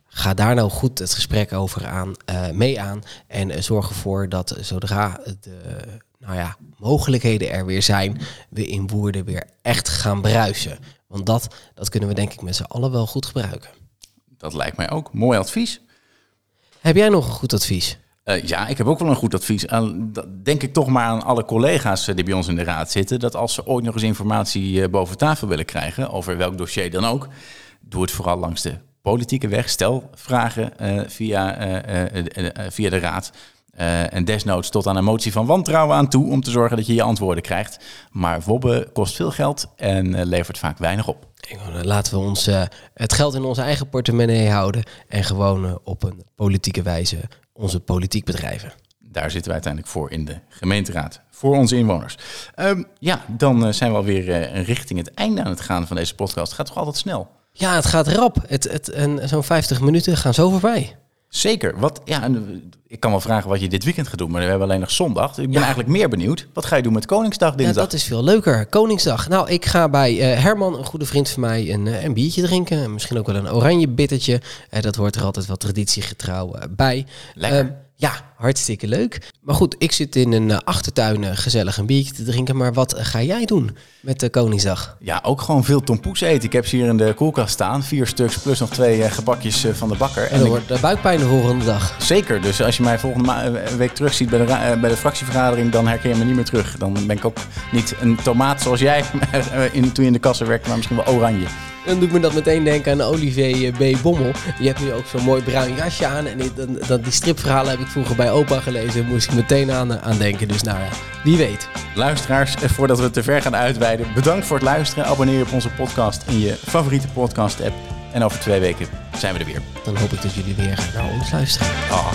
Ga daar nou goed het gesprek over aan, mee aan en zorg ervoor dat zodra de nou ja, mogelijkheden er weer zijn, we in woorden weer echt gaan bruisen. Want dat, dat kunnen we denk ik met z'n allen wel goed gebruiken. Dat lijkt mij ook. Mooi advies. Heb jij nog een goed advies? Uh, ja, ik heb ook wel een goed advies. Uh, denk ik toch maar aan alle collega's uh, die bij ons in de raad zitten. Dat als ze ooit nog eens informatie boven tafel willen krijgen, over welk dossier dan ook, doe het vooral langs de politieke weg. Stel vragen via, via de raad. en desnoods tot aan een motie van wantrouwen aan toe om te zorgen dat je je antwoorden krijgt. Maar wobben kost veel geld en levert vaak weinig op. Laten we ons, uh, het geld in onze eigen portemonnee houden en gewoon uh, op een politieke wijze onze politiek bedrijven. Daar zitten we uiteindelijk voor in de gemeenteraad, voor onze inwoners. Um, ja, dan uh, zijn we alweer richting het einde aan het gaan van deze podcast. Het gaat toch altijd snel? Ja, het gaat rap. Het, het, en zo'n 50 minuten gaan zo voorbij. Zeker. Wat, ja, ik kan wel vragen wat je dit weekend gaat doen, maar we hebben alleen nog zondag. Ik ben ja. eigenlijk meer benieuwd. Wat ga je doen met Koningsdag dinsdag? Ja, dat is veel leuker. Koningsdag. Nou, ik ga bij uh, Herman, een goede vriend van mij, een, uh, een biertje drinken. Misschien ook wel een oranje bittertje. Uh, dat hoort er altijd wel traditiegetrouw bij. Lekker. Ja, hartstikke leuk. Maar goed, ik zit in een uh, achtertuin uh, gezellig een biertje te drinken. Maar wat ga jij doen met de Koningsdag? Ja, ook gewoon veel tompoes eten. Ik heb ze hier in de koelkast staan. Vier stuks plus nog twee gebakjes van de bakker. En, en dan wordt de buikpijn de volgende dag. Zeker. Dus als je mij volgende week terug ziet bij de, bij de fractievergadering, dan herken je me niet meer terug. Dan ben ik ook niet een tomaat zoals jij in, toen je in de kassen werkte, maar misschien wel oranje. Dan doet me dat meteen denken aan Olivier B. Bommel. Je hebt nu ook zo'n mooi bruin jasje aan. En die, dat, die stripverhalen heb ik vroeger bij opa gelezen. Moest ik meteen aan, aan denken. Dus nou ja, wie weet. Luisteraars, voordat we te ver gaan uitweiden. Bedankt voor het luisteren. Abonneer je op onze podcast in je favoriete podcast app. En over twee weken zijn we er weer. Dan hoop ik dat jullie weer naar ons luisteren. Oh.